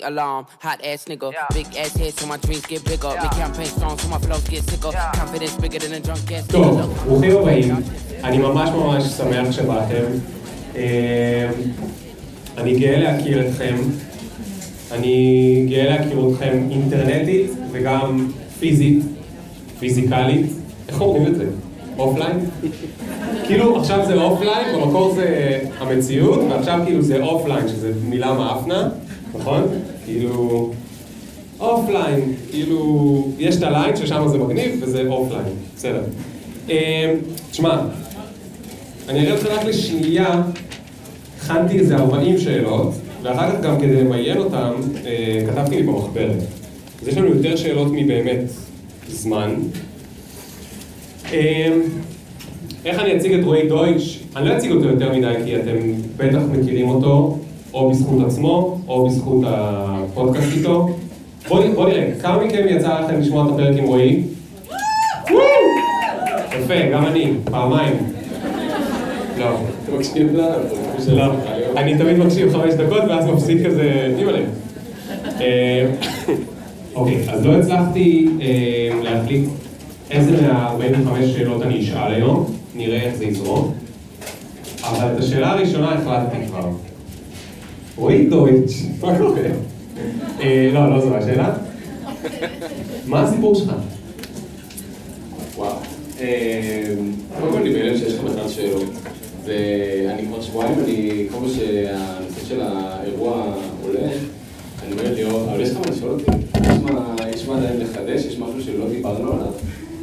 ring alarm. Hot ass nigga, big ass head so my dreams get bigger. Make campaign songs so my flows get sicker. Confidence bigger than a drunk ass טוב, nigga. ברוכים הבאים. אני ממש ממש שמח שבאתם. אה, אני גאה להכיר אתכם. אני גאה להכיר אתכם אינטרנטית וגם פיזית, פיזיקלית. איך אומרים את זה? offline? כאילו עכשיו זה offline, במקור זה המציאות, ועכשיו כאילו זה offline, שזה מילה מאפנה, נכון? כאילו... offline, כאילו, יש את הליין ששם זה מגניב וזה offline, בסדר. אה, תשמע, אני אראה לך רק לשנייה, הכנתי איזה 40 שאלות, ואחר כך גם כדי למיין אותם, אה, כתבתי לי במחברת. אז יש לנו יותר שאלות מבאמת זמן. אה, איך אני אציג את רועי דויטש? אני לא אציג אותו יותר מדי כי אתם בטח מכירים אותו, או בזכות עצמו, או בזכות הפודקאסט איתו. בואו בוא נראה, כמה מכם יצא לכם לשמוע את הפרק עם רועי? יפה, גם אני, פעמיים. לא. אתה מקשיב לה? לא. אני תמיד מקשיב חמש דקות ואז מפסיק כזה, אימא'לה. אה, אוקיי, אז לא הצלחתי אה, להחליט איזה מה-45 שאלות אני אשאל היום, נראה איך זה יזרום. אבל את השאלה הראשונה החלטתי כבר. רועי דויטש, מה קורה? אה, לא, לא זו השאלה. מה הסיפור שלך? וואו. אה, קודם כל אני בהלם שיש לך בכלל שאלות. ואני כבר שבועיים, אני, כל פעם שהנושא של האירוע עולה, אני אומר לי, אבל יש לך מה לשאול אותי? יש מה- מה עדיין לחדש? יש משהו שלא דיברנו עליו?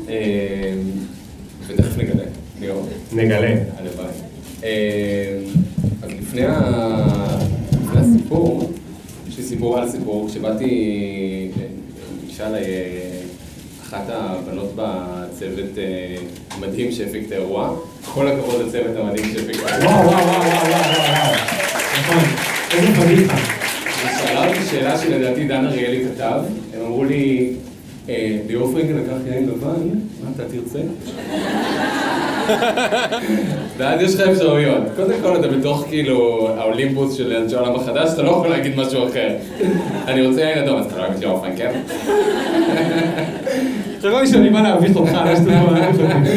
אה, ותכף נגלה, ליאור. נגלה. הלוואי. אה, אז לפני ה- לפני הסיפור, יש לי סיפור על סיפור. כשבאתי, אה, ניגשה אליי אה, אחת הבנות בצוות אה, המדהים שהפיק את האירוע. כל הכבוד לצוות המדהים שהפיק את האירוע. וואו, וואו, וואו, וואו, וואו, וואו. נכון, איזה פדיחה. היא שאלה אותי שאלה שלדעתי דן אריאלי כתב, הם אמרו לי, "אה, ליאור פרנקל לקח יין לבן, מה אתה תרצה? ואז יש לך אפשרויות. קודם כל אתה בתוך כאילו האולימפוס של אנשי העולם החדש, אתה לא יכול להגיד משהו אחר. אני רוצה יין אדום, אז אתה לא אוהב את ליאור פרנקל? חשבתי שאני בא להביך אותך, לי מה להביך אותי.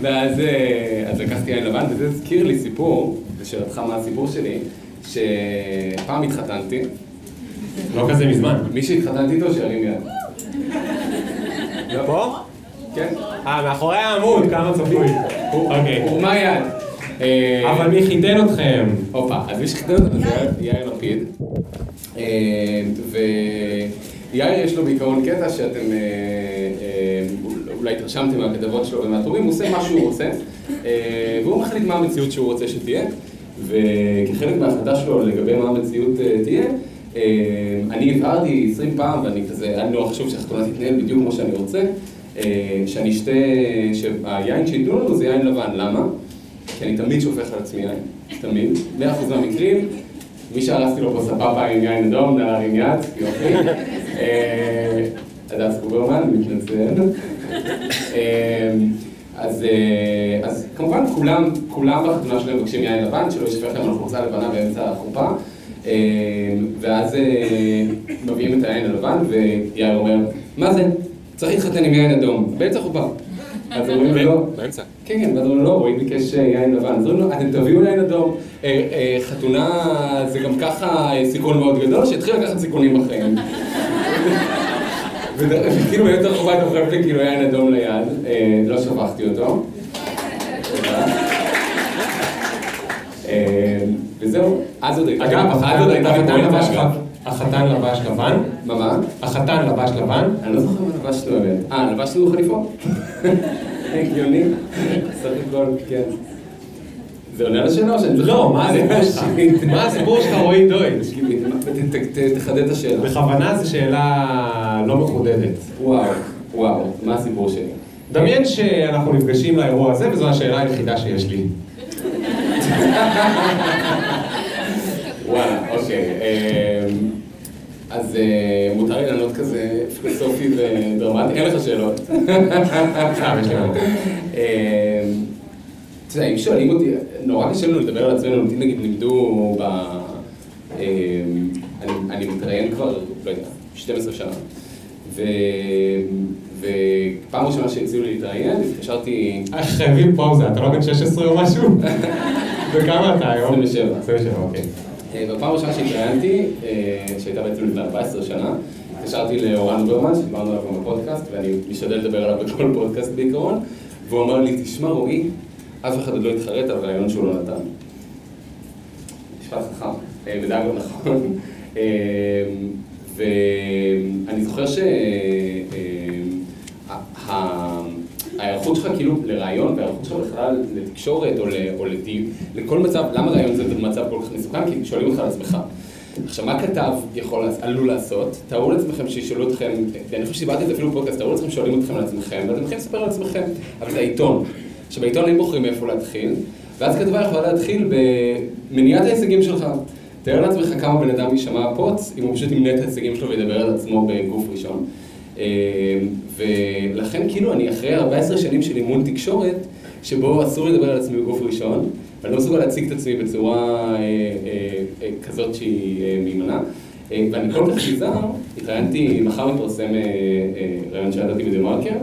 ואז אה, לקחתי יין לבן, וזה הזכיר לי סיפור, לשאלתך מה הסיפור שלי, שפעם התחתנתי, לא כזה מזמן. מי שהתחתנתי איתו שירים יד. פה? כן? אה, מאחורי העמוד, כמה צפוי. אוקיי. הורמה יד. אה, אבל מי חיתן אתכם? הופה, אז מי שחיתן אותנו זה יאיר לפיד. אה, ויאיר יש לו בעיקרון קטע שאתם אה, אולי התרשמתם מהכתבות שלו ומהטורים, הוא עושה מה שהוא רוצה, והוא מחליט מה המציאות שהוא רוצה שתהיה, וכחלק מההחלטה שלו לגבי מה המציאות תהיה, אני הבהרתי 20 פעם, ואני כזה, היה לי נורא חשוב שהחתונה תתנהל בדיוק כמו שאני רוצה, שאני אשתה, שהיין שייתנו לנו זה יין לבן, למה? כי אני תמיד שופך על עצמי יין, תמיד, 100% מהמקרים, מי שהרסתי לו פה סבבה עם יין אדום, נא להרים יד, יופי. אה, הדס קוברמן, מתנצל. אה, אז, אה, אז כמובן כולם, כולם בחתונה שלהם מבקשים יין לבן, שלא ישפך להם על חולצה לבנה באמצע החופה. אה, ואז אה, מביאים את היין הלבן, ויאיר אומר, מה זה? צריך להתחתן עם יין אדום, באמצע החופה. אז אומרים לו, לא. באמצע. כן, כן, ואז אומרים לו, לא, רועי ביקש אה, יין לבן. אז אומרים לו, אתם תביאו יין אדום. אה, אה, חתונה זה גם ככה אה, סיכון מאוד גדול, שיתחיל לקחת סיכונים בחיים. וכאילו באמצע החובה אתה חושב לי כאילו יין אדום ליד, אה, לא שפכתי אותו. אה, וזהו, אז עוד הייתה, אגב, אז עוד הייתה פואנטה, לבש אגב. החתן לבש לבן? מה, מה? החתן לבש לבן? אני לא זוכר מה לבשנו באמת. אה, לבשנו חליפות? הגיוני. סך הכל, כן. זה עונה על השאלה או שאני צריך... לא, מה הסיפור שלך? מה הסיפור שלך רועי דויטש? תחדד את השאלה. בכוונה זו שאלה לא מחודדת. וואו, וואו, מה הסיפור שלי? דמיין שאנחנו נפגשים לאירוע הזה וזו השאלה היחידה שיש לי. וואלה, אוקיי. אז אה, מותר לי לענות כזה פילוסופי ודרמטי, אין לך שאלות. עכשיו יש לי מה. אמ, אתה יודע, אם שואלים אותי, נורא קשה לנו לדבר על עצמנו, אותי נגיד לימדו ב... אני, מתראיין כבר, לא יודע, 12 שנה. ופעם ראשונה שהציעו לי להתראיין, התקשרתי... חייבים פאוזה, אתה לא בן 16 או משהו? וכמה אתה היום? 27. 27, אוקיי. בפעם הראשונה שהתראיינתי, שהייתה בעצם לפני 14 שנה, התקשרתי לאורן ברמן, שדיברנו עליו גם בפודקאסט, ואני משתדל לדבר עליו בכל פודקאסט בעיקרון, והוא אמר לי, תשמע רועי, אף אחד עוד לא התחרט על רעיון שהוא לא נתן. משפט חכם, בדאגו נכון. ואני זוכר שההיערכות שלך כאילו לרעיון, וההיערכות שלך בכלל לתקשורת או לדיון, לכל מצב, למה רעיון זה מצב כל כך מסוכן? כי שואלים אותך על עצמך. עכשיו, מה כתב יכול, עלול לעשות? תארו לעצמכם שישאלו אתכם, אני חושב שדיברתי את זה אפילו בפודקאסט, תארו לעצמכם שואלים אתכם על עצמכם, ואתם מתחילים לספר על עצמכם, אבל זה העיתון. עכשיו, בעיתון אין בוחרים מאיפה להתחיל, ואז כתבה יכולה להתחיל במניעת ההישגים שלך. תאר לעצמך כמה בן אדם יישמע פוץ, אם הוא פשוט ימנה את ההישגים שלו וידבר על עצמו בגוף ראשון. ולכן כאילו אני אחרי 14 שנים של אימון תקשורת, שבו אסור לדבר על עצמי בגוף ראשון, ואני לא מסוגל להציג את עצמי בצורה כזאת שהיא מהימנה. ואני כל כך נזהר, התראיינתי, מחר מתפרסם ראיון שידעתי בדה-מרקר,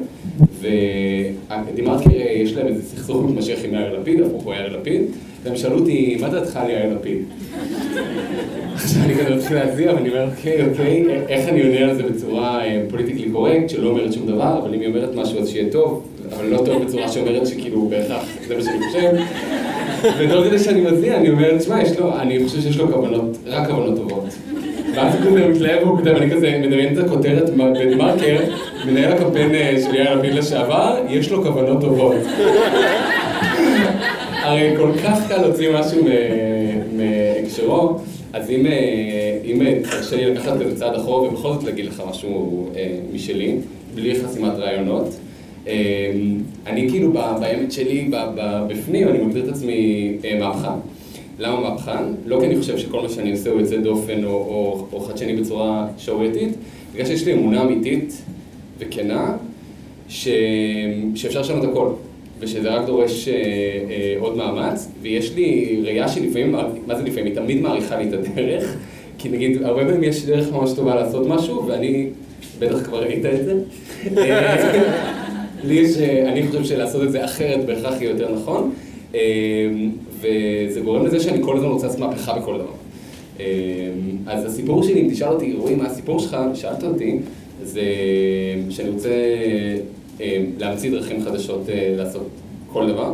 ודה-מרקר יש להם איזה סכסוך מתמשך עם יאיר לפיד, אפרופו יאיר לפיד, והם שאלו אותי, מה דעתך על יאיר לפיד? עכשיו אני כזה מתחיל להזיע ואני אומר, אוקיי, אוקיי, איך אני עונה על זה בצורה פוליטיקלי קורקט, שלא אומרת שום דבר, אבל אם היא אומרת משהו אז שיהיה טוב, אבל לא טוב בצורה שאומרת שכאילו בהכרח זה מה שאני חושב. ותוך כדי שאני מזיע, אני אומר, תשמע, יש לו, אני חושב שיש לו כוונות, רק כוונות טובות. ואז הוא כזה מתלהב, הוא כותב, אני כזה מדמיין את הכותרת בדה-מרקר, מנהל הקמפיין של יאיר לפיד לשעבר, יש לו כוונות טובות. הרי כל כך קל להוציא משהו מהקשרו, אז אם תרשה לי לקחת כזה צעד אחורה ובכל זאת להגיד לך משהו משלי, בלי חסימת רעיונות, אני כאילו באמת שלי, בפנים, אני מגדיר את עצמי מהפכן. למה מהפכן? לא כי אני חושב שכל מה שאני עושה הוא יוצא דופן או חדשני בצורה שערורייתית, בגלל שיש לי אמונה אמיתית וכנה, שאפשר לשנות הכל. ושזה רק דורש אה, אה, עוד מאמץ, ויש לי ראייה שלפעמים, מה זה לפעמים? היא תמיד מעריכה לי את הדרך, כי נגיד, הרבה פעמים יש דרך ממש טובה לעשות משהו, ואני, בטח כבר ראית את זה, לי יש, אני חושב שלעשות את זה אחרת בהכרח יהיה יותר נכון, אה, וזה גורם לזה שאני כל הזמן רוצה לעשות מהפכה בכל דבר. אה, אז הסיפור שלי, אם תשאל אותי, רועי, מה הסיפור שלך? שאלת אותי, זה שאני רוצה... להמציא דרכים חדשות לעשות כל דבר.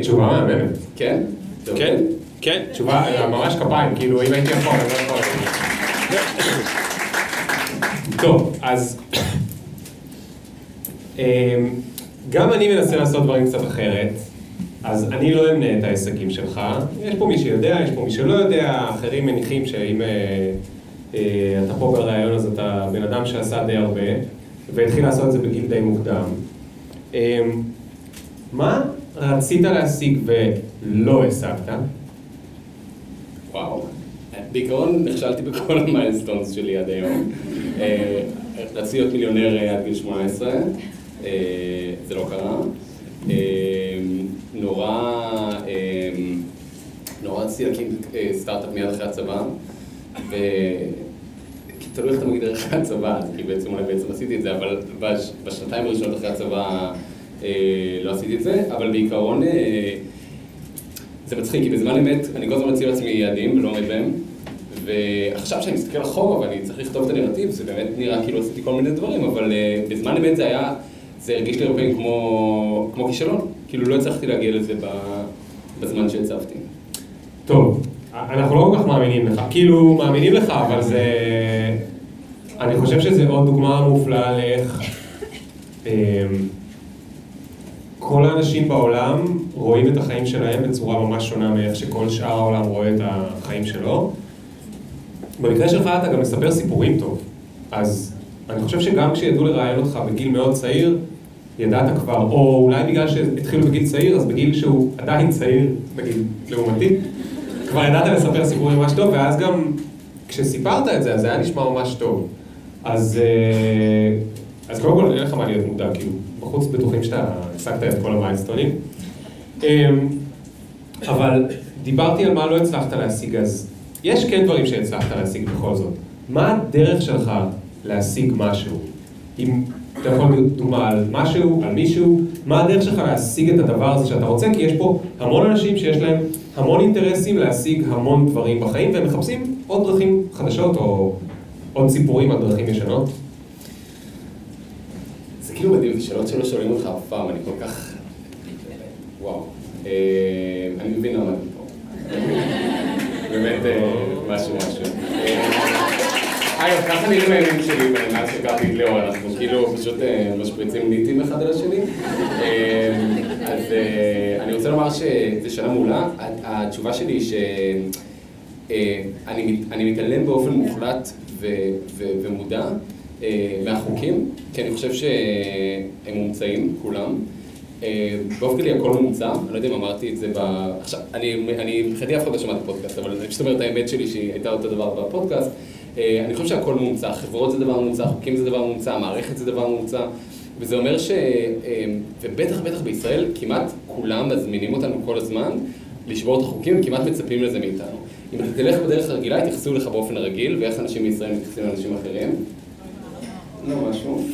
תשובה מהממת. כן? כן, כן, תשובה ממש כפיים, כאילו אם הייתי יכול, אני לא יכול. טוב, אז גם אני מנסה לעשות דברים קצת אחרת, אז אני לא אמנה את ההישגים שלך. יש פה מי שיודע, יש פה מי שלא יודע, אחרים מניחים שאם אתה פה בראיון אז אתה בן אדם שעשה די הרבה. והתחיל לעשות את זה בגיל די מוקדם. מה רצית להשיג ולא השגת? וואו, בעיקרון נכשלתי בכל המיילסטונס שלי עד היום. רציתי להיות מיליונר עד גיל 18, זה לא קרה. נורא, נורא רציתי להקים סטארט-אפ מיד אחרי הצבא, תלוי איך אתה מגדיר אחרי הצבא, כי בעצם אולי בעצם עשיתי את זה, אבל בשנתיים הראשונות אחרי הצבא לא עשיתי את זה, אבל בעיקרון זה מצחיק, כי בזמן אמת אני כל הזמן מציב לעצמי יעדים ולא עומד בהם, ועכשיו שאני מסתכל אחורה ואני צריך לכתוב את הנרטיב, זה באמת נראה כאילו עשיתי כל מיני דברים, אבל בזמן אמת זה היה, זה הרגיש לי הרבה פעמים כמו כישלון, כאילו לא הצלחתי להגיע לזה בזמן שהצבתי. טוב. אנחנו לא כל כך מאמינים לך, כאילו מאמינים לך, אבל זה... אני חושב שזה עוד דוגמה מופלאה לאיך כל האנשים בעולם רואים את החיים שלהם בצורה ממש שונה מאיך שכל שאר העולם רואה את החיים שלו. במקרה שלך אתה גם מספר סיפורים טוב, אז אני חושב שגם כשידעו לראיין אותך בגיל מאוד צעיר, ידעת כבר, או אולי בגלל שהתחילו בגיל צעיר, אז בגיל שהוא עדיין צעיר, בגיל לעומתי, כבר ידעת לספר סיפורים ממש טוב, ואז גם כשסיפרת את זה, אז זה היה נשמע ממש טוב. אז, אז קודם כל, אין לך מה להיות מודע, כאילו, בחוץ בטוחים שאתה השגת את כל המיילסטונים. אבל דיברתי על מה לא הצלחת להשיג, אז יש כן דברים שהצלחת להשיג בכל זאת. מה הדרך שלך להשיג משהו? אם אתה יכול לתת דוגמה על משהו, על מישהו, מה הדרך שלך להשיג את הדבר הזה שאתה רוצה? כי יש פה המון אנשים שיש להם המון אינטרסים להשיג המון דברים בחיים, והם מחפשים עוד דרכים חדשות או עוד סיפורים על דרכים ישנות. זה כאילו מדהים, זה שאלות שלא שואלים אותך אף פעם, אני כל כך... וואו. אה, אני מבין למה אתם פה. באמת אה, משהו משהו. אה, אגב, ככה נראים הימים שלי מאז שהכרתי את ליאור, אנחנו כאילו פשוט משפריצים ניטים אחד על השני. אז אני רוצה לומר שזו שנה מעולה. התשובה שלי היא שאני מתעלם באופן מוחלט ומודע מהחוקים, כי אני חושב שהם מומצאים, כולם. אה, באופן כללי הכל מומצא, אני לא יודע אם אמרתי את זה ב... עכשיו, אני מבחינתי אף אחד לא שמע את הפודקאסט, אבל אני פשוט אומר את האמת שלי שהיא הייתה אותו דבר בפודקאסט. אה, אני חושב שהכל מומצא, חברות זה דבר מומצא, חוקים זה דבר מומצא, מערכת זה דבר מומצא, וזה אומר ש... אה, ובטח בטח בישראל, כמעט כולם מזמינים אותנו כל הזמן לשבור את החוקים, וכמעט מצפים לזה מאיתנו. אם אתה תלך בדרך הרגילה, יתייחסו לך באופן הרגיל, ואיך אנשים בישראל מתייחסים לאנשים אחרים. לא משהו.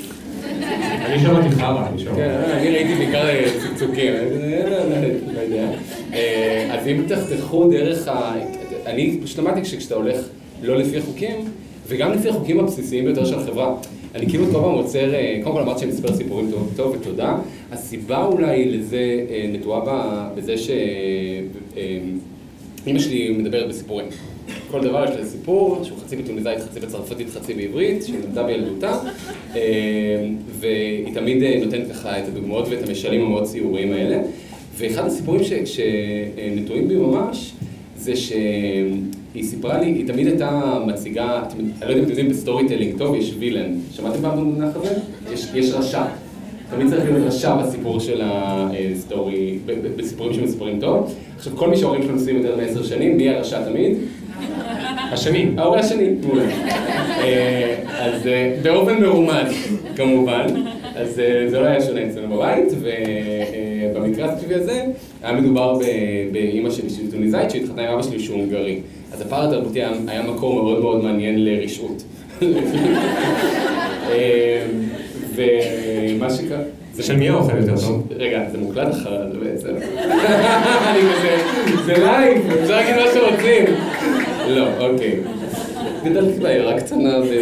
אני שמעתי חרא, אני שומע. כן, אני ראיתי בעיקר צקצוקים, לא יודע. אז אם תחתכו דרך ה... אני פשוט למדתי שכשאתה הולך לא לפי החוקים, וגם לפי החוקים הבסיסיים ביותר של החברה, אני כאילו כל פעם עוצר, קודם כל אמרת שאני מספר סיפורים טוב, טוב ותודה. הסיבה אולי לזה נטועה בזה שאימא שלי מדברת בסיפורים. כל דבר יש לה סיפור, שהוא חצי בטוניסאית, חצי בצרפתית, חצי בעברית, שהיא למדה בילדותה, אה, והיא תמיד אה, נותנת ככה את הדוגמאות ואת המשלים המאוד ציוריים האלה. ואחד הסיפורים שנטועים בי ממש, זה שהיא סיפרה לי, היא תמיד הייתה מציגה, אני לא יודע אם אתם יודעים, ב storytelling טוב יש villain. שמעתם פעם במונח הזה? יש, יש רשע. תמיד צריך להיות רשע בסיפור של ה story, בסיפורים שמספרים טוב. עכשיו, כל מי שההורים שלו נשואים יותר מעשר שנים, מי הרשע תמיד? השני. ההורה השני, מעולה. אה, אז אה, באופן מרומז, כמובן. אז אה, זה לא היה שונה אצלנו בבית, ובמקרה הספציפי הזה היה מדובר באימא שלי שהיא טוניסאית שהתחתנה עם אבא שלי שהוא הונגרי. אז הפער התרבותי היה מקור מאוד מאוד מעניין לרשעות. ומה שקרה... זה של מי האוכל יותר טוב? רגע, זה מוקלט אחר זה בעצם. אני כזה, זה לייב, אפשר להגיד מה שרוצים. לא, אוקיי. גדלתי בעיירה קטנה ו...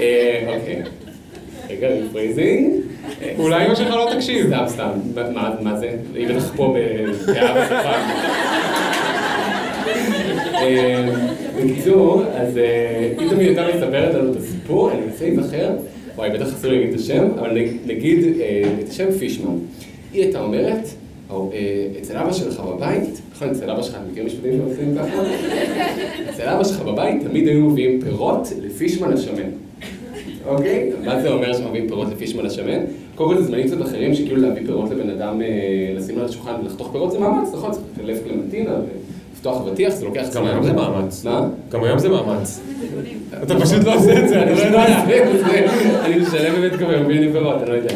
אה, אוקיי. רגע, rephrasing. אולי אמא שלך לא תקשיב. סתם, סתם. מה זה? היא בטח פה בשפה. אה, בקיצור, אז אה, היא תמיד הייתה מספרת לנו את הסיפור, אני מנסה להיזכר, וואי, בטח אסור להגיד את השם, אבל נגיד את השם פישמן. היא הייתה אומרת, אצל אבא שלך בבית, נכון, אצל אבא שלך, אני מכיר משפטים שעושים ככה? אצל אבא שלך בבית תמיד היו מביאים פירות לפישמן השמן. אוקיי? מה זה אומר שמביאים פירות לפישמן השמן? קודם כל זה זמנים קצת אחרים, שכאילו להביא פירות לבן אדם, לשים על השולחן ולחתוך פירות זה מאמץ, נכון? צריך ללב קלמנטינה ולפתוח אבטיח, זה לוקח גם היום זה מאמץ. מה? גם היום זה מאמץ. אתה פשוט לא עושה את זה, אני לא יודע. אני משלם באמת כמה יומי פירות, אני לא יודע.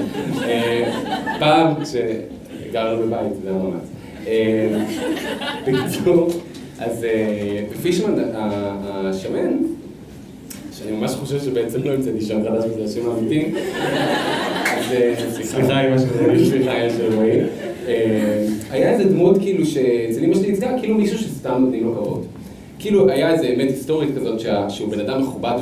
פעם כשגרנו בבית, זה היה מאמץ. בקיצור, אז בפישמן השמן, שאני ממש חושב שבעצם לא המצאתי שם חדש וזה השם האמיתי, אז סליחה אמא של רועי. סליחה אמא רועי. היה איזה דמות כאילו שאצל אמא שלי ייצגה כאילו מישהו שסתם נותנים לו כבוד. כאילו היה איזה אמת היסטורית כזאת שהוא בן אדם מכובד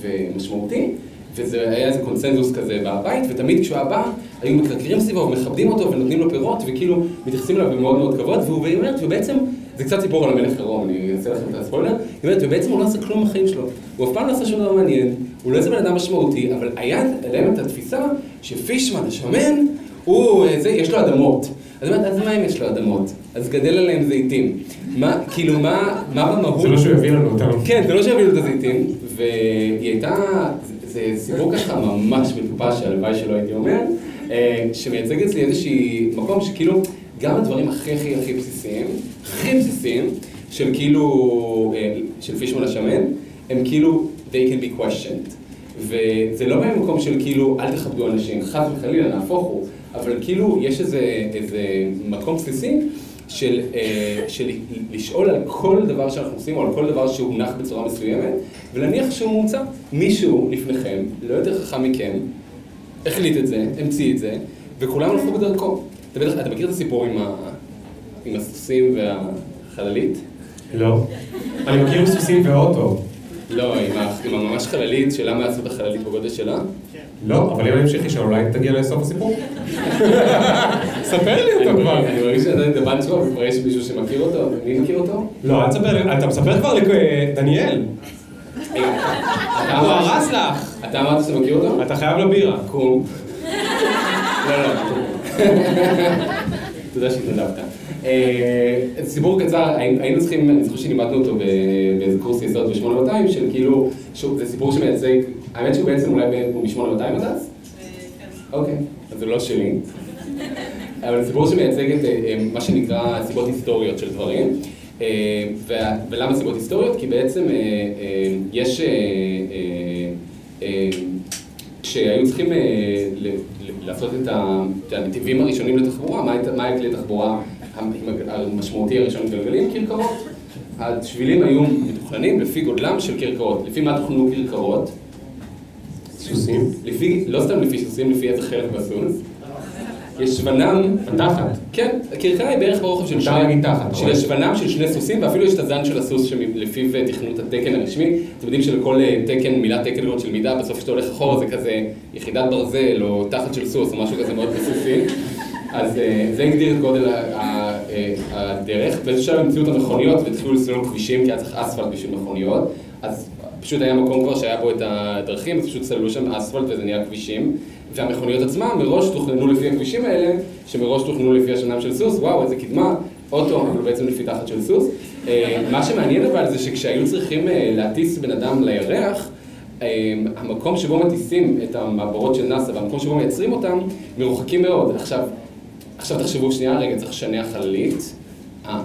ומשמעותי. וזה היה איזה קונסנזוס כזה בבית, ותמיד כשהוא היה בא, היו מקרקרים סביבו ומכבדים אותו ונותנים לו פירות, וכאילו מתייחסים אליו במאוד מאוד כבוד, והיא אומרת, ובעצם, זה קצת סיפור על המלך עירום, אני אעשה לכם את הספוילר, היא אומרת, ובעצם הוא לא עשה כלום בחיים שלו, הוא אף פעם לא עשה שום דבר מעניין, הוא לא איזה בן אדם משמעותי, אבל היה להם את התפיסה שפישמן השמן, הוא, זה, יש לו אדמות. אז היא אומרת, אז מה אם יש לו אדמות? אז גדל עליהם זיתים. מה, כאילו, מה, מה במהות? זה לא שהוא יביא לנו אותם. כן, זה לא שהוא יביא לנו את הזיתים, והיא הייתה, זה סיפור ככה ממש מטופש, שהלוואי שלא הייתי אומר, שמייצג אצלי איזשהי מקום שכאילו, גם הדברים הכי הכי הכי בסיסיים, הכי בסיסיים, של כאילו, של פישמן השמן, הם כאילו, they can be questioned. וזה לא במקום של כאילו, אל תכבדו אנשים, חס וחלילה, נהפוך הוא, אבל כאילו, יש איזה, איזה מקום בסיסי, של, אה, של לשאול על כל דבר שאנחנו עושים, או על כל דבר שהונח בצורה מסוימת, ולהניח שהוא מומצא. מישהו לפניכם, לא יותר חכם מכם, החליט את זה, המציא את זה, וכולם הלכו בדרכו. אתה בטח, אתה מכיר את הסיפור עם, ה, עם הסוסים והחללית? לא. אני מכיר סוסים ואוטו. לא, עם, ה, עם הממש חללית, שלמה עשו את החללית בגודל שלה? לא, אבל אם אני אמשיך לשאול, אולי תגיע לסוף הסיפור? ספר לי אותו כבר. אני מרגיש שאתה את הבן שלו, וכבר יש מישהו שמכיר אותו, מי מכיר אותו? לא, אל תספר לי, אתה מספר כבר לדניאל. הוא הרס לך. אתה אמרת שאתה מכיר אותו? אתה חייב לבירה. קום. לא, לא. תודה שהתנדבת. אה, סיפור קצר, היינו צריכים, אני זוכר שלימדנו אותו באיזה קורס יסוד ב-8200, של כאילו, זה סיפור שמייצג, האמת שהוא בעצם אולי הוא מ-8200 הדס? אוקיי, אז זה לא שלי. אבל זה סיפור שמייצג את אה, מה שנקרא סיבות היסטוריות של דברים. אה, ולמה סיבות היסטוריות? כי בעצם יש, כשהיו צריכים לעשות את הנתיבים הראשונים לתחבורה, מה היה כלי תחבורה המשמעותי הראשון גלגלים? כרכרות. השבילים היו מתוכננים לפי גודלם של כרכרות. לפי מה תוכנו כרכרות? סוסים? לפי, לא סתם לפי סוסים, לפי איזה חלק בסוס. ישוונם... בתחת. כן, הכרכרה היא בערך ברוחב של שני... להגיד תחת. של ישוונם של שני סוסים, ואפילו יש את הזן של הסוס שלפיו תכנו את התקן הרשמי. אתם יודעים שלכל אה, תקן, מילה תקן של מידה, בסוף כשאתה הולך אחורה זה כזה יחידת ברזל, או תחת של סוס, או משהו כזה מאוד בסוסי. אז אה, זה הגדיר את גודל אה, הדרך. שלב המציאו את המכוניות והתחילו לסלול כבישים, כי היה צריך אספלט בשביל מכוניות. אז פשוט היה מקום כבר שהיה בו את הדרכים, אז פשוט סללו שם אספלט וזה נהיה כבישים. והמכוניות עצמן מראש תוכננו לפי הכבישים האלה, שמראש תוכננו לפי השנם של סוס, וואו, איזה קדמה, אוטו, אבל בעצם לפי תחת של סוס. אה, מה שמעניין אבל זה שכשהיו צריכים להטיס בן אדם לירח, המקום שבו מטיסים את המעברות של נאס"א והמקום שבו מייצרים אותם, מרוחקים מאוד. עכשיו, עכשיו תחשבו שנייה, רגע, צריך לשנע חללית. אה.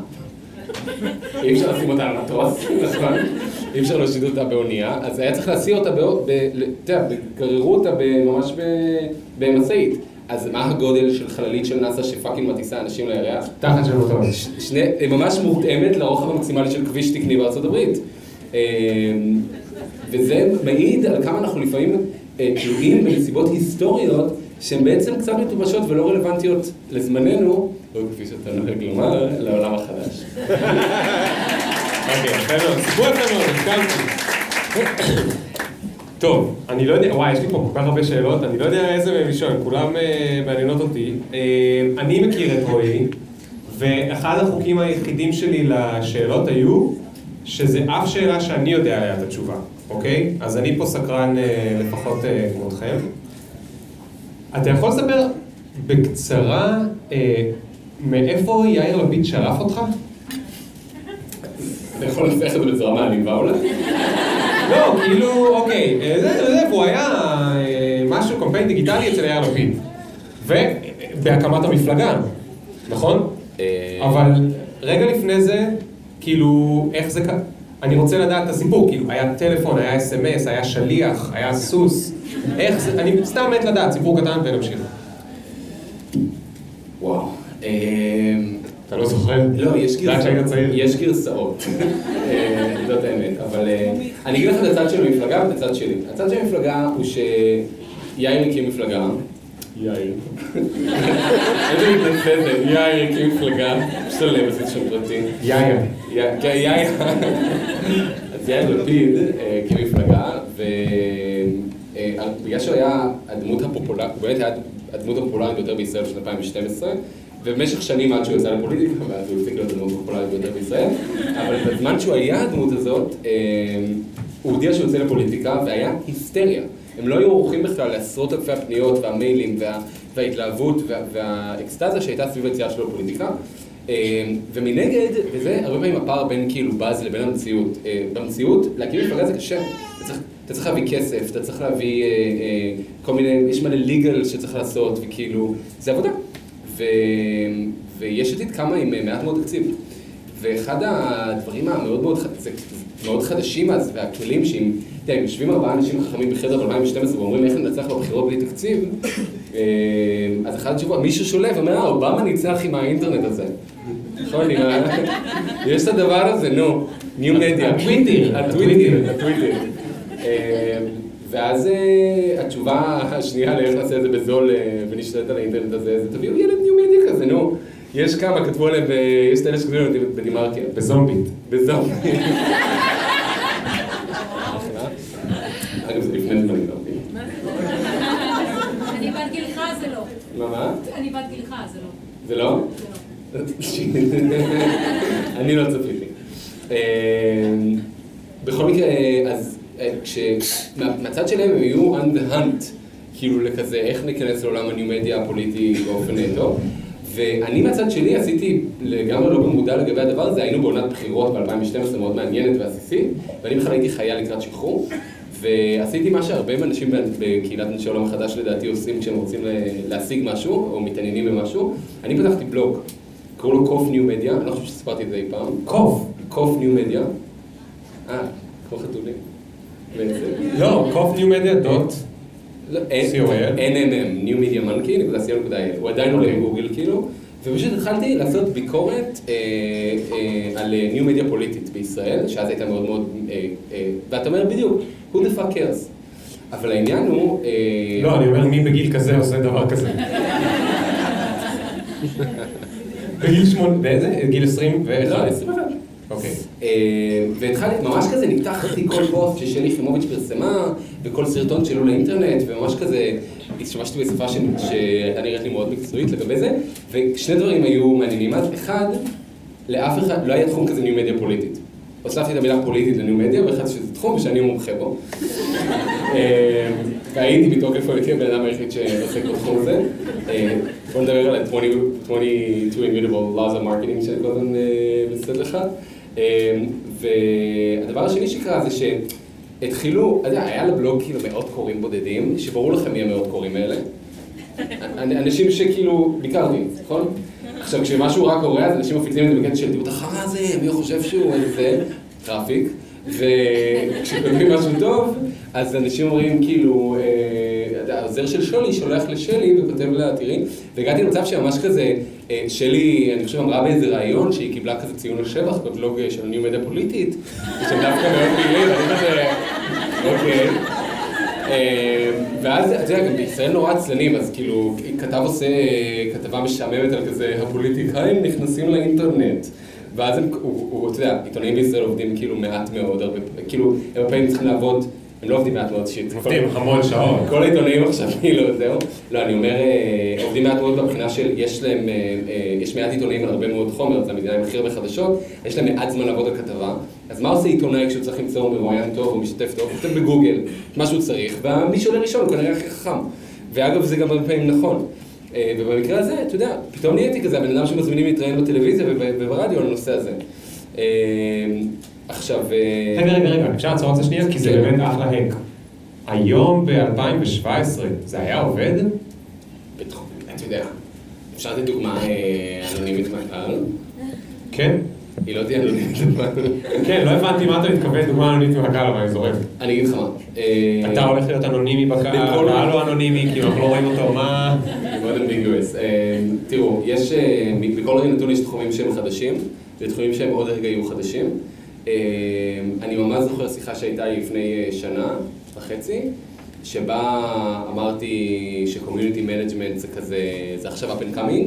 אי אפשר לשים אותה על מטוס, נכון? אי אפשר להושיט אותה באונייה, אז היה צריך להסיע אותה, אתה יודע, גררו אותה ממש במשאית. אז מה הגודל של חללית של נאס"א שפאקינג מטיסה אנשים לירח? תחת של מטוס. היא ממש מותאמת לרוחב המקסימלי של כביש תקני בארצות הברית. אמ, וזה מעיד על כמה אנחנו לפעמים אה, תלויים בנסיבות היסטוריות שהן בעצם קצת מטובשות ולא רלוונטיות לזמננו, או כפי שאתה נוהג לומר, לעולם החדש. אוקיי, מאוד, סיפור יפה מאוד, הסכמתי. טוב, אני לא יודע, וואי, יש לי פה כל כך הרבה שאלות, אני לא יודע איזה מהם לשאול, כולם אה, מעניינות אותי. אה, אני מכיר את רועי, ואחד החוקים היחידים שלי לשאלות היו, שזה אף שאלה שאני יודע עליה את התשובה, אוקיי? אז אני פה סקרן לפחות כמותכם. אתה יכול לספר בקצרה אה, מאיפה יאיר לפיד שלף אותך? אתה יכול לנסח את זה בצורה מעליבה אולי? לא, כאילו, אוקיי, אה, זה, זה, הוא היה אה, משהו, קמפיין דיגיטלי אצל יאיר לפיד. ובהקמת המפלגה, נכון? אבל רגע לפני זה, כאילו, איך זה קרה? אני רוצה לדעת את הסיפור, כאילו, היה טלפון, היה אס.אם.אס, היה שליח, היה סוס, איך זה, אני סתם מת לדעת, סיפור קטן ונמשיך. וואו. אמ, אתה לא זוכר? לא, יש גרסאות, אה, זאת האמת, אבל אה, אני אגיד לך את הצד של המפלגה ואת הצד שלי. הצד של המפלגה הוא שיאיר הקים מפלגה. יאיר. איזה מתנצל זה, יאיר הקים מפלגה, משתלם עשית שם פרטי. יאיר. כן, יאיר. אז יאיר לפיד הקים מפלגה, ובגלל שהוא היה הדמות הפופולרית, הוא באמת היה הדמות הפופולרית ביותר בישראל בשנת 2012, ובמשך שנים עד שהוא יצא לפוליטיקה, ואז הוא הפסיק להיות הדמות הפופולרית ביותר בישראל, אבל בזמן שהוא היה הדמות הזאת, הוא הודיע שהוא יוצא לפוליטיקה, והיה היסטריה. הם לא היו עורכים בכלל לעשרות אלפי הפניות והמיילים וה, וההתלהבות וה, והאקסטזה שהייתה סביב היציאה שלו לפוליטיקה. ומנגד, וזה הרבה פעמים הפער בין כאילו באז לבין המציאות. במציאות, להקים מפלגה זה קשה. אתה צריך, אתה צריך להביא כסף, אתה צריך להביא אה, אה, כל מיני, יש מלא ליגל שצריך לעשות, וכאילו, זה עבודה. ו, ויש עתיד כמה עם מעט מאוד תקציב. ואחד הדברים המאוד מאוד, זה מאוד חדשים אז, והכלים שאם, תראה, יושבים ארבעה אנשים חכמים בחדר ב-2012 ואומרים איך ננצח בבחירות בלי תקציב, אז אחד התשובות, מישהו שולף ואומר, אה, אובמה ניצח עם האינטרנט הזה. נכון, יש את הדבר הזה, נו, ניו מדיה. הטוויטר. הטוויטר, הטוויטר. אה, ואז אה, התשובה השנייה לאיך נעשה את זה בזול ונשתלט על האינטרנט הזה, זה תביאו ילד ניו מדיה כזה, נו. יש כמה, כתבו עליהם, יש את אלה שכתבו עליהם בדימרקיה. בזומבית. בזומבית. אגב, זה לפני זמנים, לא אני בת גילך זה לא. מה, מה? אני בת גילך זה לא. זה לא? זה לא. אני לא צפיתי. בכל מקרה, אז מהצד שלהם הם היו on the hunt, כאילו לכזה, איך ניכנס לעולם הניו-מדיה הפוליטי באופן טוב. ואני מהצד שלי עשיתי לגמרי לא במודע לגבי הדבר הזה, היינו בעונת בחירות ב-2012 מאוד מעניינת ועסיסית, ואני בכלל הייתי חייל לקראת שחרור, ועשיתי מה שהרבה אנשים בקהילת אנשי עולם החדש לדעתי עושים כשהם רוצים להשיג משהו, או מתעניינים במשהו. אני פתחתי בלוג, קראו לו קוף ניו מדיה, אני לא חושב שסיפרתי את זה אי פעם. קוף? קוף ניו מדיה. אה, כמו חתולים. לא, קוף ניו מדיה דוט. NMM, New Media Monkey, נקודה co.il, הוא עדיין עולה בגוגל כאילו, ופשוט התחלתי לעשות ביקורת אה, אה, על ניו מדיה פוליטית בישראל, שאז הייתה מאוד מאוד, אה, ואתה אומר בדיוק, who the fuck cares. אבל העניין הוא... לא, אני אומר מי בגיל כזה עושה דבר כזה. בגיל שמונה, באיזה? גיל עשרים ואחד? לא, עשרים ואחד. אוקיי. והתחלתי, ממש כזה ניתחתי כל פוסט ששלי יחימוביץ' פרסמה, וכל סרטון שלו לאינטרנט, וממש כזה השתמשתי בשפה שהייתה נראית לי מאוד מקצועית לגבי זה, ושני דברים היו מעניינים. אז אחד, לאף אחד, לא היה תחום כזה ניו מדיה פוליטית. הוספתי את המילה פוליטית לניו מדיה, והחלטתי שזה תחום שאני מומחה בו. והייתי מתוקף הייתי הבן אדם היחיד שעוסק בתחום הזה. בוא נדבר על ה-22 immutable laws of marketing שאני הזמן מסתכל לך. והדבר השני שקרה זה שהתחילו, אתה יודע, היה לבלוג כאילו מאות קוראים בודדים, שברור לכם מי המאות קוראים האלה. אנשים שכאילו, ביקרתי, נכון? עכשיו, כשמשהו רק קורה, אז אנשים מפיצים את זה בקטע של תראו את החרא הזה, מי חושב שהוא איזה traffic. וכשכותבים משהו טוב, אז אנשים אומרים כאילו, העוזר של שולי שולח לשלי וכותב לה, תראי, והגעתי למצב שממש כזה, שלי, אני חושב, אמרה באיזה ראיון שהיא קיבלה כזה ציון לשבח בבלוג של ניו מדיה פוליטית, שהם דווקא מאוד פעילים, ואני כזה, אוקיי. ואז, אתה יודע, גם בישראל נורא עצלנים, אז כאילו, כתב עושה כתבה משעממת על כזה, הפוליטיקאים נכנסים לאינטרנט. ואז הם, הוא, אתה יודע, עיתונאים בישראל עובדים כאילו מעט מאוד, הרבה, כאילו, הם הרבה צריכים לעבוד, הם לא עובדים מעט מאוד שיט. עובדים המון שעות. כל העיתונאים עכשיו, כאילו, זהו. לא, אני אומר, עובדים מעט מאוד מבחינה של, יש להם, יש מעט עיתונאים על הרבה מאוד חומר, זו המדינה עם הכי הרבה חדשות, יש להם מעט זמן לעבוד על כתבה, אז מה עושה עיתונאי כשהוא צריך למצוא מרואיין טוב או משתתף טוב? הוא כותב בגוגל מה שהוא צריך, ומי שעולה ראשון הוא כנראה הכי חכם. ואגב, זה גם הרבה פעמים נכון. ובמקרה הזה, אתה יודע, פתאום נהייתי כזה הבן אדם שמזמינים להתראיין בטלוויזיה וברדיו על הנושא הזה. עכשיו... רגע, רגע, רגע, אפשר לעצור את זה שנייה? כי זה באמת אחלה האק. היום ב-2017 זה היה עובד? בטח, אתה יודע. אפשר לתת דוגמה אנונימית מהקהל? כן. היא לא תהיה אנונימית. כן, לא הבנתי מה אתה מתכוון דוגמה אנונימית מהקהל, אבל אני זורק. אני אגיד לך מה. אתה הולך להיות אנונימי בקהל, הקהל לא אנונימי, כי אנחנו לא רואים אותו, מה... מאוד אמביגוס. תראו, יש, בכל רגע נתון יש תחומים שהם חדשים, ותחומים שהם עוד רגע יהיו חדשים. אני ממש זוכר שיחה שהייתה לי לפני שנה וחצי, שבה אמרתי ש community management זה כזה, זה עכשיו up and coming,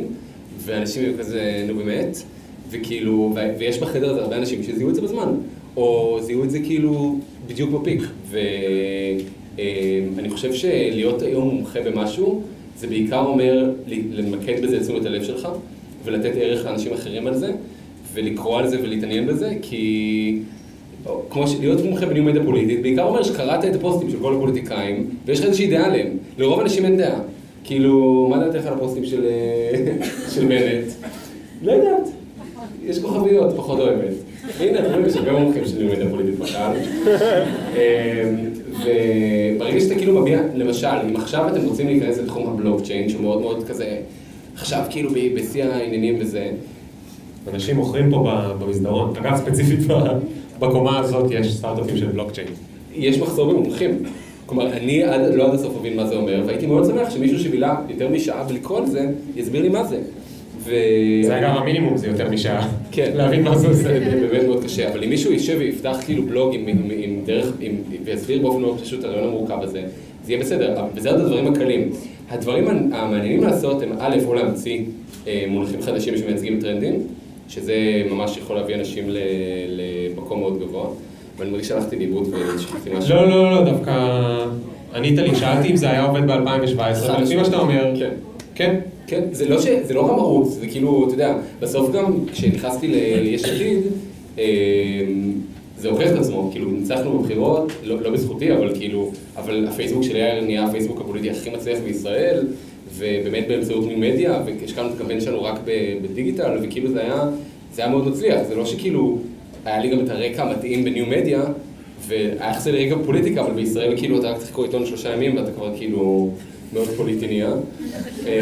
ואנשים היו כזה, נו באמת, וכאילו, ויש בחדר הזה הרבה אנשים שזיהו את זה בזמן, או זיהו את זה כאילו בדיוק ב peak, ואני חושב שלהיות היום מומחה במשהו, זה בעיקר אומר למקד בזה את תשומת הלב שלך, ולתת ערך לאנשים אחרים על זה, ולקרוא על זה ולהתעניין בזה, כי כמו להיות מומחה בניו מדיה פוליטית, בעיקר אומר שקראת את הפוסטים של כל הפוליטיקאים, ויש לך איזושהי דעה עליהם. לרוב האנשים אין דעה. כאילו, מה דעתך על הפוסטים של בנט? לא יודעת. יש כוכביות, פחות אוהבת. הנה, אתם רואים, יש הרבה מומחים של ניו מדיה פוליטית בקהל. וברגע שאתה כאילו מביע, למשל, אם עכשיו אתם רוצים להיכנס לתחום הבלוקצ'יין, שהוא מאוד מאוד כזה, עכשיו כאילו בשיא העניינים וזה. אנשים מוכרים פה במסדרון, אגב ספציפית בקומה הזאת יש סטארט-אפים של בלוקצ'יין. יש מחסור במומחים. כלומר, אני עד, לא עד הסוף מבין מה זה אומר, והייתי מאוד שמח שמישהו שבילה יותר משעה ולקרוא זה, יסביר לי מה זה. ו... זה אגב המינימום, זה יותר משעה. כן. להבין מה זה עושה. זה באמת מאוד קשה, אבל אם מישהו יישב ויפתח כאילו בלוג עם, עם, עם דרך, עם, ויסביר באופן מאוד פשוט את הרעיון המורכב הזה, זה יהיה בסדר, וזה עוד הדברים הקלים. הדברים המעניינים לעשות הם א', או להמציא אה, מונחים חדשים שמייצגים טרנדים, שזה ממש יכול להביא אנשים למקום מאוד גבוה, ואני מרגיש שהלכתי לאיבוד ושכחתי משהו. לא, לא, לא, דווקא ענית לי, שאלתי אם זה היה עובד ב-2017, ולפי מה שאתה אומר, כן. כן? כן, זה לא, ש... זה לא רמאות, זה כאילו, אתה יודע, בסוף גם כשנכנסתי ליש עתיד, אה, זה הוכיח את עצמו, כאילו ניצחנו בבחירות, לא, לא בזכותי, אבל כאילו, אבל הפייסבוק שלי היה נהיה הפייסבוק הפוליטי הכי מצליח בישראל, ובאמת באמצעות ניו מדיה, והשקענו את הקמפיין שלנו רק בדיגיטל, וכאילו זה היה, זה היה מאוד מצליח, זה לא שכאילו, היה לי גם את הרקע המתאים בניו מדיה, והיה חסר לי רגע בפוליטיקה, אבל בישראל כאילו אתה רק צריך לקרוא עיתון שלושה ימים ואתה כבר כאילו מאוד פוליטי נהיה.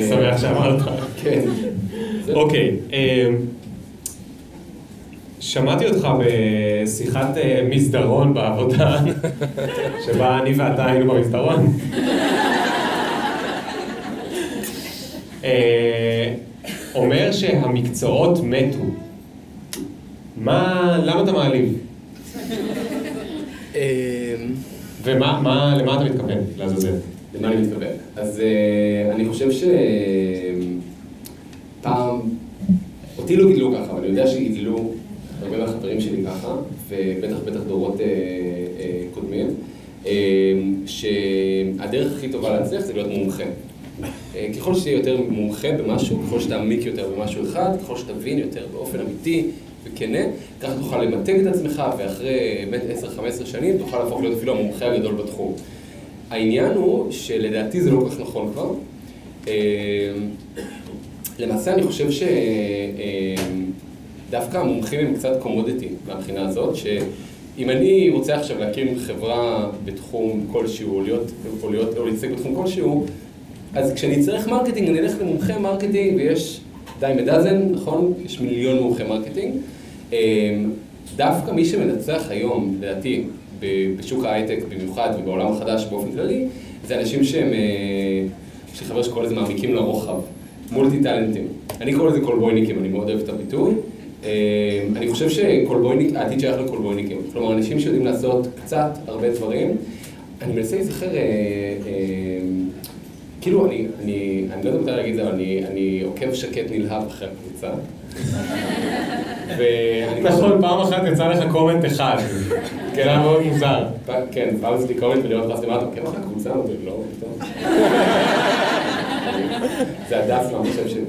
שמח שאמרת. כן. אוקיי, אמ, שמעתי אותך בשיחת אה, מסדרון בעבודה, שבה אני ואתה היינו במסדרון. אה, אומר שהמקצועות מתו. מה, למה אתה מעליב? אמ, ומה, מה, למה אתה מתכוון, לעזאזל? למה אני מתכוון? אז אה, אני חושב שפעם, אותי לא גידלו ככה, אבל אני יודע שגידלו הרבה מהחברים שלי ככה, ובטח בטח דורות אה, אה, קודמים, אה, שהדרך הכי טובה להצליח זה להיות מומחה. ככל שתהיה יותר מומחה במשהו, ככל שתעמיק יותר במשהו אחד, ככל שתבין יותר באופן אמיתי וכנה, ככה תוכל למתג את עצמך, ואחרי באמת 10-15 שנים תוכל להפוך להיות אפילו המומחה הגדול בתחום. העניין הוא שלדעתי זה לא כל כך נכון כבר. למעשה אני חושב שדווקא המומחים הם קצת commodity מהבחינה הזאת, שאם אני רוצה עכשיו להקים חברה בתחום כלשהו, או להיות, או להיות, או להתעסק בתחום כלשהו, אז כשאני צריך marketing, אני אלך למומחה marketing, ויש dime a dozen, נכון? יש מיליון מומחי marketing. דווקא מי שמנצח היום, לדעתי, בשוק ההייטק במיוחד ובעולם החדש באופן כללי, זה אנשים שהם, יש לי חבר שקורא לזה מעמיקים לרוחב, מולטי טאלנטים. אני קורא לזה קולבויניקים, אני מאוד אוהב את הביטוי. אני חושב שקולבויניק, העתיד שייך לקולבויניקים. כלומר, אנשים שיודעים לעשות קצת, הרבה דברים. אני מנסה להיזכר, כאילו, אני, אני, אני לא יודע מתי להגיד את זה, אבל אני, אני עוקב שקט נלהב אחרי הקבוצה. נכון, פעם אחת יצא לך קומנט אחד. כן, היה מאוד מוזר. כן, פעם עשיתי קומנט ולראות אתה עוקב אחרי הקבוצה? אמרתי, לא, פתאום. זה הדס מהמחשב שלי.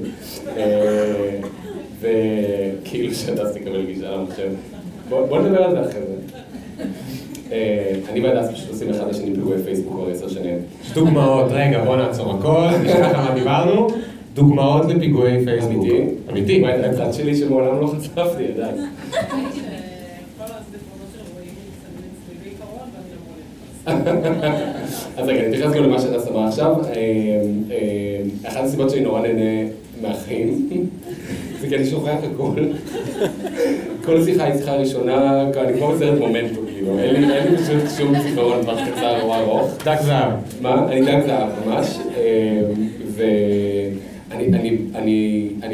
וכאילו שהדס תקבל גישה למחשב. בוא נדבר על זה אחרי זה. אני והדס פשוט עושים אחד לשני פיגועי פייסבוק כבר עשר שנים. דוגמאות, רגע, בוא נעצור הכל, נשכח על מה דיברנו. דוגמאות לפיגועי פייסבוק. אמיתי? אמיתי. מה, את הצד שלי שמעולם לא חשפתי, ידעת. אז רגע, אני אתייחס גם למה שאתה שמה עכשיו. אחת הסיבות שאני נורא נהנה מהחיים, כי אני שוכח הכל. כל שיחה היא שיחה ראשונה, אני כמו בסרט מומנטום, כאילו, אין לי פשוט שום זיכרון לטווח קצר או ארוך. דק זהב. מה? אני דק זהב ממש. ואני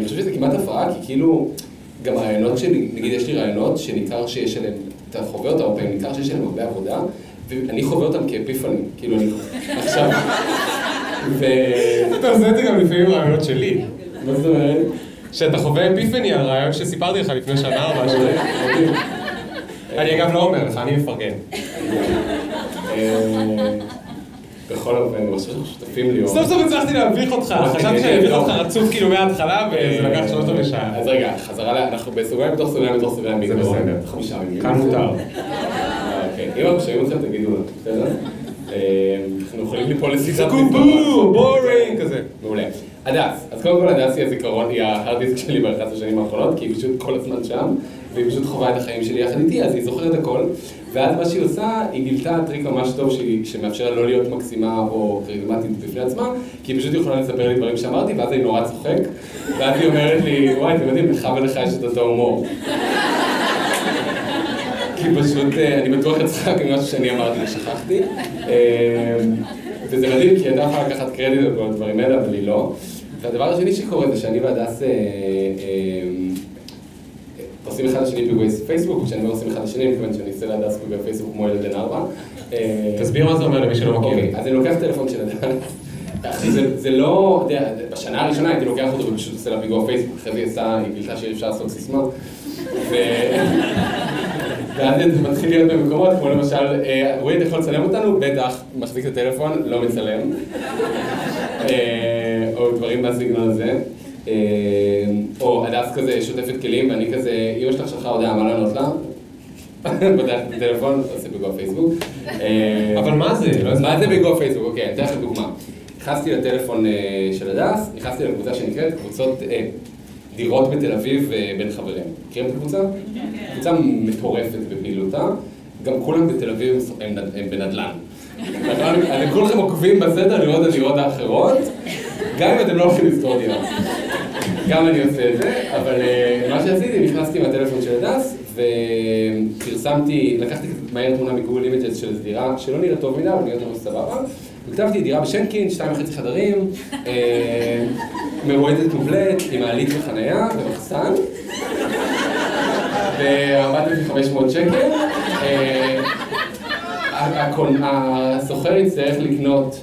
חושב שזה כמעט הפרעה, כי כאילו, גם הרעיונות שלי, נגיד יש לי רעיונות שניכר שיש עליהם, אתה חווה אותם הרבה, ניכר שיש עליהם הרבה עבודה, ואני חווה אותם כאפיפנים, כאילו אני עכשיו. אתה עושה את זה גם לפעמים רעיונות שלי. מה זאת אומרת? שאתה חווה אפיפני על רעיון שסיפרתי לך לפני שנה או משהו. אני אגב לא אומר לך, אני מפרגן. בכל אופן, אני חושב שאנחנו שותפים לי. סוף סוף הצלחתי להביך אותך, חשבתי שאני אביך אותך רצוף כאילו מההתחלה וזה לקח שלושת רבעי שעה. אז רגע, חזרה ל... אנחנו בסוגריים בתוך סוגריים בתוך סוגריים. זה בסדר. חמישה מילים. כאן מותר. אוקיי, אם אנחנו שומעים אתכם תגידו לנו, בסדר? אנחנו יכולים ליפול קובו, boring כזה. מעולה. הדס, אז קודם כל הדס היא הזיכרון, היא ה hard disk שלי באחת השנים האחרונות, כי היא פשוט כל הזמן שם, והיא פשוט חווה את החיים שלי יחד איתי, אז היא זוכרת הכל. ואז מה שהיא עושה, היא גילתה טריק ממש טוב שמאפשר לה לא להיות מקסימה או קריזמטית בפני עצמה, כי היא פשוט יכולה לספר לי דברים שאמרתי, ואז אני נורא צוחק, ואז היא אומרת לי, וואי, אתם יודעים, לך ולך יש את אותו הומור. כי פשוט, אני בטוח אצחק עם משהו שאני אמרתי ושכחתי. וזה מדהים, כי היא הייתה יכולה לקחת קרדיט על כל הדברים האלה, אבל היא לא. והדבר השני שקורה זה שאני והדס אה, אה, עושים אחד לשני פיגועי פייסבוק, וכשאני אומר עושים אחד לשני, מתכוון שאני עושה להדס פיגועי פייסבוק כמו ילד בן ארבע. אה, תסביר מה זה אומר למי שלא מכיר. אוקיי, אז אני לוקח טלפון של הדס. זה- לא, אתה יודע, בשנה הראשונה הייתי לוקח אותו ופשוט עושה לה פיגוע פייסבוק, אחרי זה היא עשה, היא גילתה שאפשר לעשות סיסמה. ואז זה מתחיל להיות במקומות, כמו למשל, רועי, אתה יכול לצלם אותנו? בטח, מחזיק את הטלפון, לא מצלם. או דברים מהסגנון הזה. אה, או הדס כזה שוטפת כלים, ואני כזה, אמא שלך שלחה הודעה, מה לענות לה? פותח את הטלפון, עושה פיגוע פייסבוק. אה, אבל מה זה? לא מה זה ביגו פייסבוק? אוקיי, אני אתן לכם דוגמה. נכנסתי לטלפון אה, של הדס, נכנסתי לקבוצה שנקראת קבוצות דירות בתל אביב בין חברים. מכירים את הקבוצה? קבוצה מטורפת בפעילותה, גם כולם בתל אביב הם נד- הם בנדל"ן. נכון? כולכם עוקבים בסדר לראות את הדירות האחרות, גם אם אתם לא הולכים לשכור דירה. גם אני עושה את זה, אבל אה, מה שעשיתי, נכנסתי מהטלפון של הדס, ופרסמתי, לקחתי מהר תמונה מ Google Images של איזו דירה שלא נראית טוב מדי, אבל נראית ממש סבבה, וכתבתי דירה בשנקין, שתיים וחצי חדרים, אה, מרועדת קומפלט, עם מעלית וחנייה, ומחסן, ב-4,500 שקל. אה, הסוחר יצטרך לקנות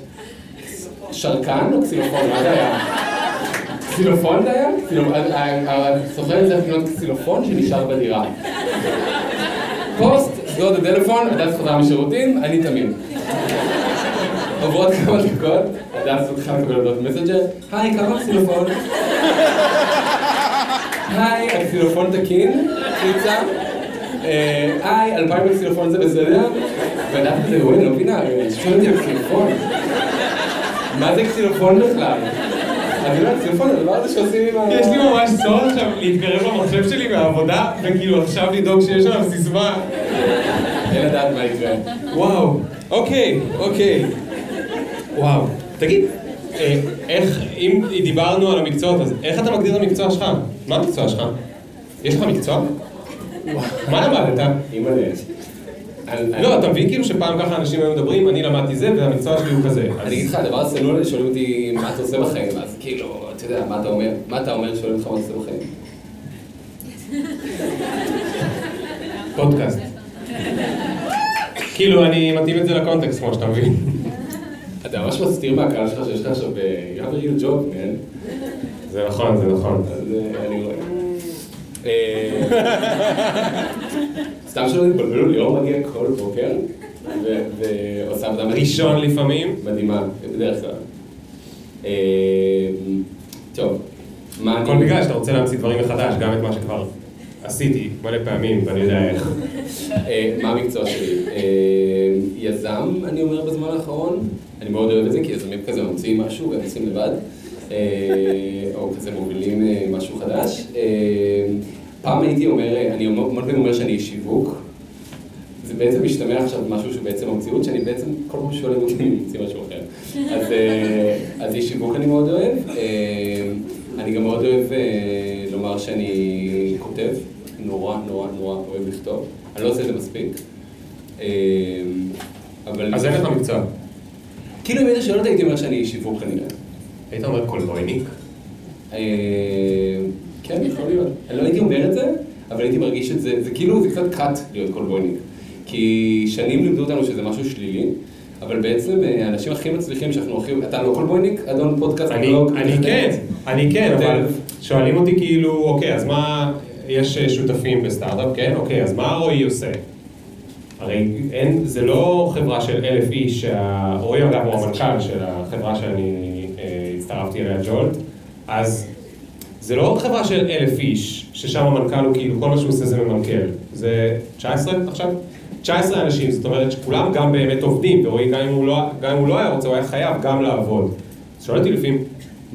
שרקן או קסילופון, מה זה היה? קסילופון זה היה? קסילו- ה- ה- הסוחר צריך לקנות קסילופון שנשאר בדירה. פוסט, סגור את הטלפון, הדס חזרה משירותים, אני תמים. עוברות כמה דקות, הדס מתחילה לקבל הודעות מסנג'ר, היי, כמה קסילופון? היי, הקסילופון תקין? חיצה? אה, היי, אלפיים בקסילופון זה בסדר? והדס כזה, וואי, אני לא מבינה, שואל אותי על קסילופון. מה זה קסילופון בכלל? אני אומר, קסילופון זה הדבר הזה שעושים עם ה... יש לי ממש צורך עכשיו להתקרב למחשב שלי מהעבודה, וכאילו עכשיו לדאוג שיש עליו סיסמה. אין לדעת מה יקרה. וואו, אוקיי, אוקיי. וואו. תגיד, אה, איך, אם דיברנו על המקצועות, אז איך אתה מגדיר את המקצוע שלך? מה המקצוע שלך? יש לך מקצוע? מה למדת? אימא'לה. לא, אתה מבין כאילו שפעם ככה אנשים היו מדברים, אני למדתי זה, והמקצוע שלי הוא כזה. אני אגיד לך, הדבר הזה, שואלים אותי מה אתה עושה בחיים, אז כאילו, אתה יודע, מה אתה אומר? מה אתה אומר שואלים אותך מה אתה עושה בחיים? פודקאסט. כאילו, אני מתאים את זה לקונטקסט, כמו שאתה מבין. אתה ממש מסתיר מהקהל שלך שיש לך עכשיו, you have a real job, man. זה נכון, זה נכון. אז אה, אני רואה. אה, סתם שלא תתבלבלו, ליאור מגיע כל בוקר, ועושה עבודה. ראשון לפעמים. מדהימה, בדרך כלל. אה, טוב, מה. הכל בגלל שאתה רוצה להמציא דברים מחדש, גם את מה שכבר עשיתי מלא פעמים, ואני יודע איך. אה, מה המקצוע שלי? יזם, אני אומר בזמן האחרון. אני מאוד אוהב את זה, כי יזמים כזה ממציאים משהו והם עושים לבד. אה, או כזה מובילים אה, משהו חדש. אה, פעם הייתי אומר, אני מאוד פעמים אומר שאני איש שיווק. זה בעצם משתמע עכשיו משהו שהוא בעצם המציאות, שאני בעצם כל פעם אותי אם אני ממציא משהו אחר. אז, אז איש שיווק אני מאוד אוהב. אני גם מאוד אוהב לומר שאני כותב, נורא נורא נורא אוהב לכתוב. אני לא עושה את זה מספיק. אבל... אז אין לך מקצוע. כאילו אם היית שואל אותי הייתי אומר שאני איש שיווק כנראה. היית אומר קולנועניק? אה, כן, יכול להיות. אני לא הייתי אומר את זה, אבל הייתי מרגיש את זה, זה כאילו, זה קצת קאט להיות קולבויניק. כי שנים לימדו אותנו שזה משהו שלילי, אבל בעצם אה, האנשים הכי מצליחים שאנחנו הכי... אתה לא קולבויניק? אדון פודקאסט? אני לא- אני כן, אני כן. אבל שואלים אותי כאילו, אוקיי, אז מה, יש אה, שותפים בסטארט-אפ, כן? אוקיי, אז מה רועי עושה? הרי אין, זה לא חברה של אלף איש, רועי אגב הוא המנכ"ל של החברה שאני הצטרפתי אליה, ג'ולט, אז זה לא חברה של אלף איש, ששם המנכ"ל הוא כאילו, כל מה שהוא עושה זה ממנכ"ל. זה 19 עכשיו? 19 אנשים, זאת אומרת שכולם גם באמת עובדים, ורועי גם לא, גם אם הוא לא היה רוצה, הוא היה חייב גם לעבוד. אז שואל אותי לפעמים,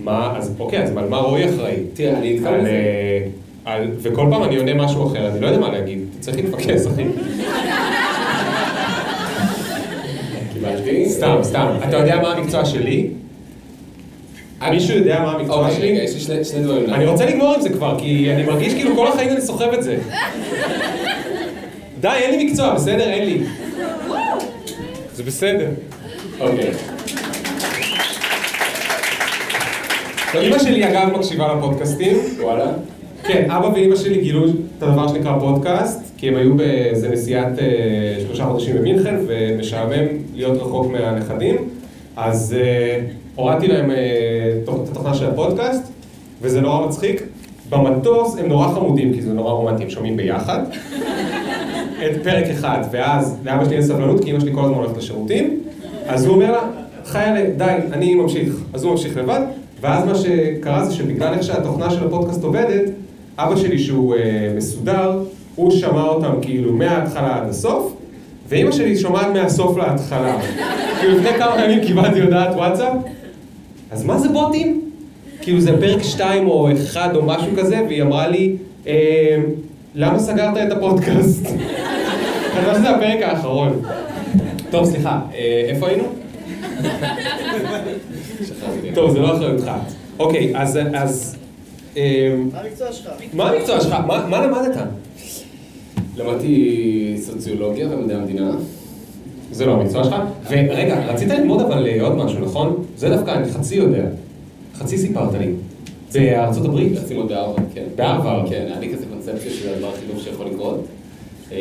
מה, אז אוקיי, אז על מה רועי אחראי? תראה, אני נתקע על. אה, על, וכל פעם אני עונה משהו אחר, אני לא יודע מה להגיד, צריך להתפקס, אחי. סתם, סתם. אתה יודע מה המקצוע שלי? מישהו יודע מה המקצוע אוקיי, רגע, שלי? יש לי שני- שני דברים. אני רוצה לגמור עם זה כבר, כי אני מרגיש כאילו כל החיים אני סוחב את זה. די, אין לי מקצוע, בסדר? אין לי. זה בסדר. אוקיי. אמא שלי אגב מקשיבה לפודקאסטים. וואלה. כן, אבא ואמא שלי גילו את הדבר שנקרא פודקאסט, כי הם היו באיזה נסיעת אה, שלושה חודשים במינכן, ומשעמם להיות רחוק מהנכדים, אז אה, הורדתי להם אה, את התוכנה של הפודקאסט, וזה נורא מצחיק. במטוס הם נורא חמודים, כי זה נורא רומנטי, הם שומעים ביחד. את פרק אחד, ואז לאבא שלי אין סבלנות, כי אמא שלי כל הזמן הולכת לשירותים, אז הוא אומר לה, חיילה, די, אני ממשיך. אז הוא ממשיך לבד, ואז מה שקרה זה שבגלל איך שהתוכנה של הפודקאסט עובדת, אבא שלי שהוא אה, מסודר, הוא שמע אותם כאילו מההתחלה עד הסוף, ואימא שלי שומעת מהסוף להתחלה. כאילו לפני כמה ימים קיבלתי הודעת וואטסאפ, אז מה זה בוטים? כאילו זה פרק 2 או 1 או משהו כזה, והיא אמרה לי, אה, למה סגרת את הפודקאסט? חשבתי שזה הפרק האחרון. טוב, סליחה, אה, איפה היינו? טוב, זה לא אחריותך. אוקיי, אז... אז אה, מה המקצוע שלך? מה המקצוע שלך? מה מה למדת? למדתי סוציולוגיה ומדעי המדינה. זה לא המקצוע שלך? ורגע, רצית ללמוד אבל אה, עוד משהו, נכון? זה דווקא אני חצי יודע. חצי סיפרת לי. בארצות הברית? רציתי ללמוד בהרווארד, כן. בהרווארד. כן, היה לי כזה קונספציה של הדבר הכי טוב שיכול לקרות. אה,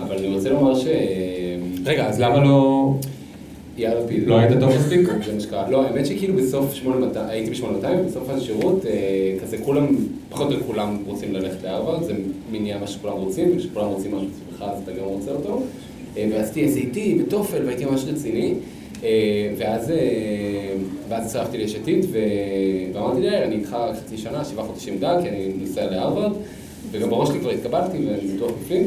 אבל אני רוצה לומר ש... רגע, אז למה לא... יאיר לפיד. לא היית טוב מספיק? זה מה שקרה. לא, האמת שכאילו בסוף 8200, הייתי ב-8200, ובסוף השירות, אה, כזה כולם, פחות או כולם רוצים ללכת להרווארד, זה מין נהיה מה שכולם רוצים, וכשכולם רוצים משהו אצלך אז אתה גם רוצה אותו. אה, ועשיתי SAT וטופל, והייתי ממש רציני. אה, ואז, אה, ואז הצטרפתי ליש עתיד, ואמרתי לי, אני איתך חצי שנה, שבעה חודשים גג, כי אני נוסע להרווארד. וגם בראש שלי כבר התקבלתי, ואני בטוח בפנים.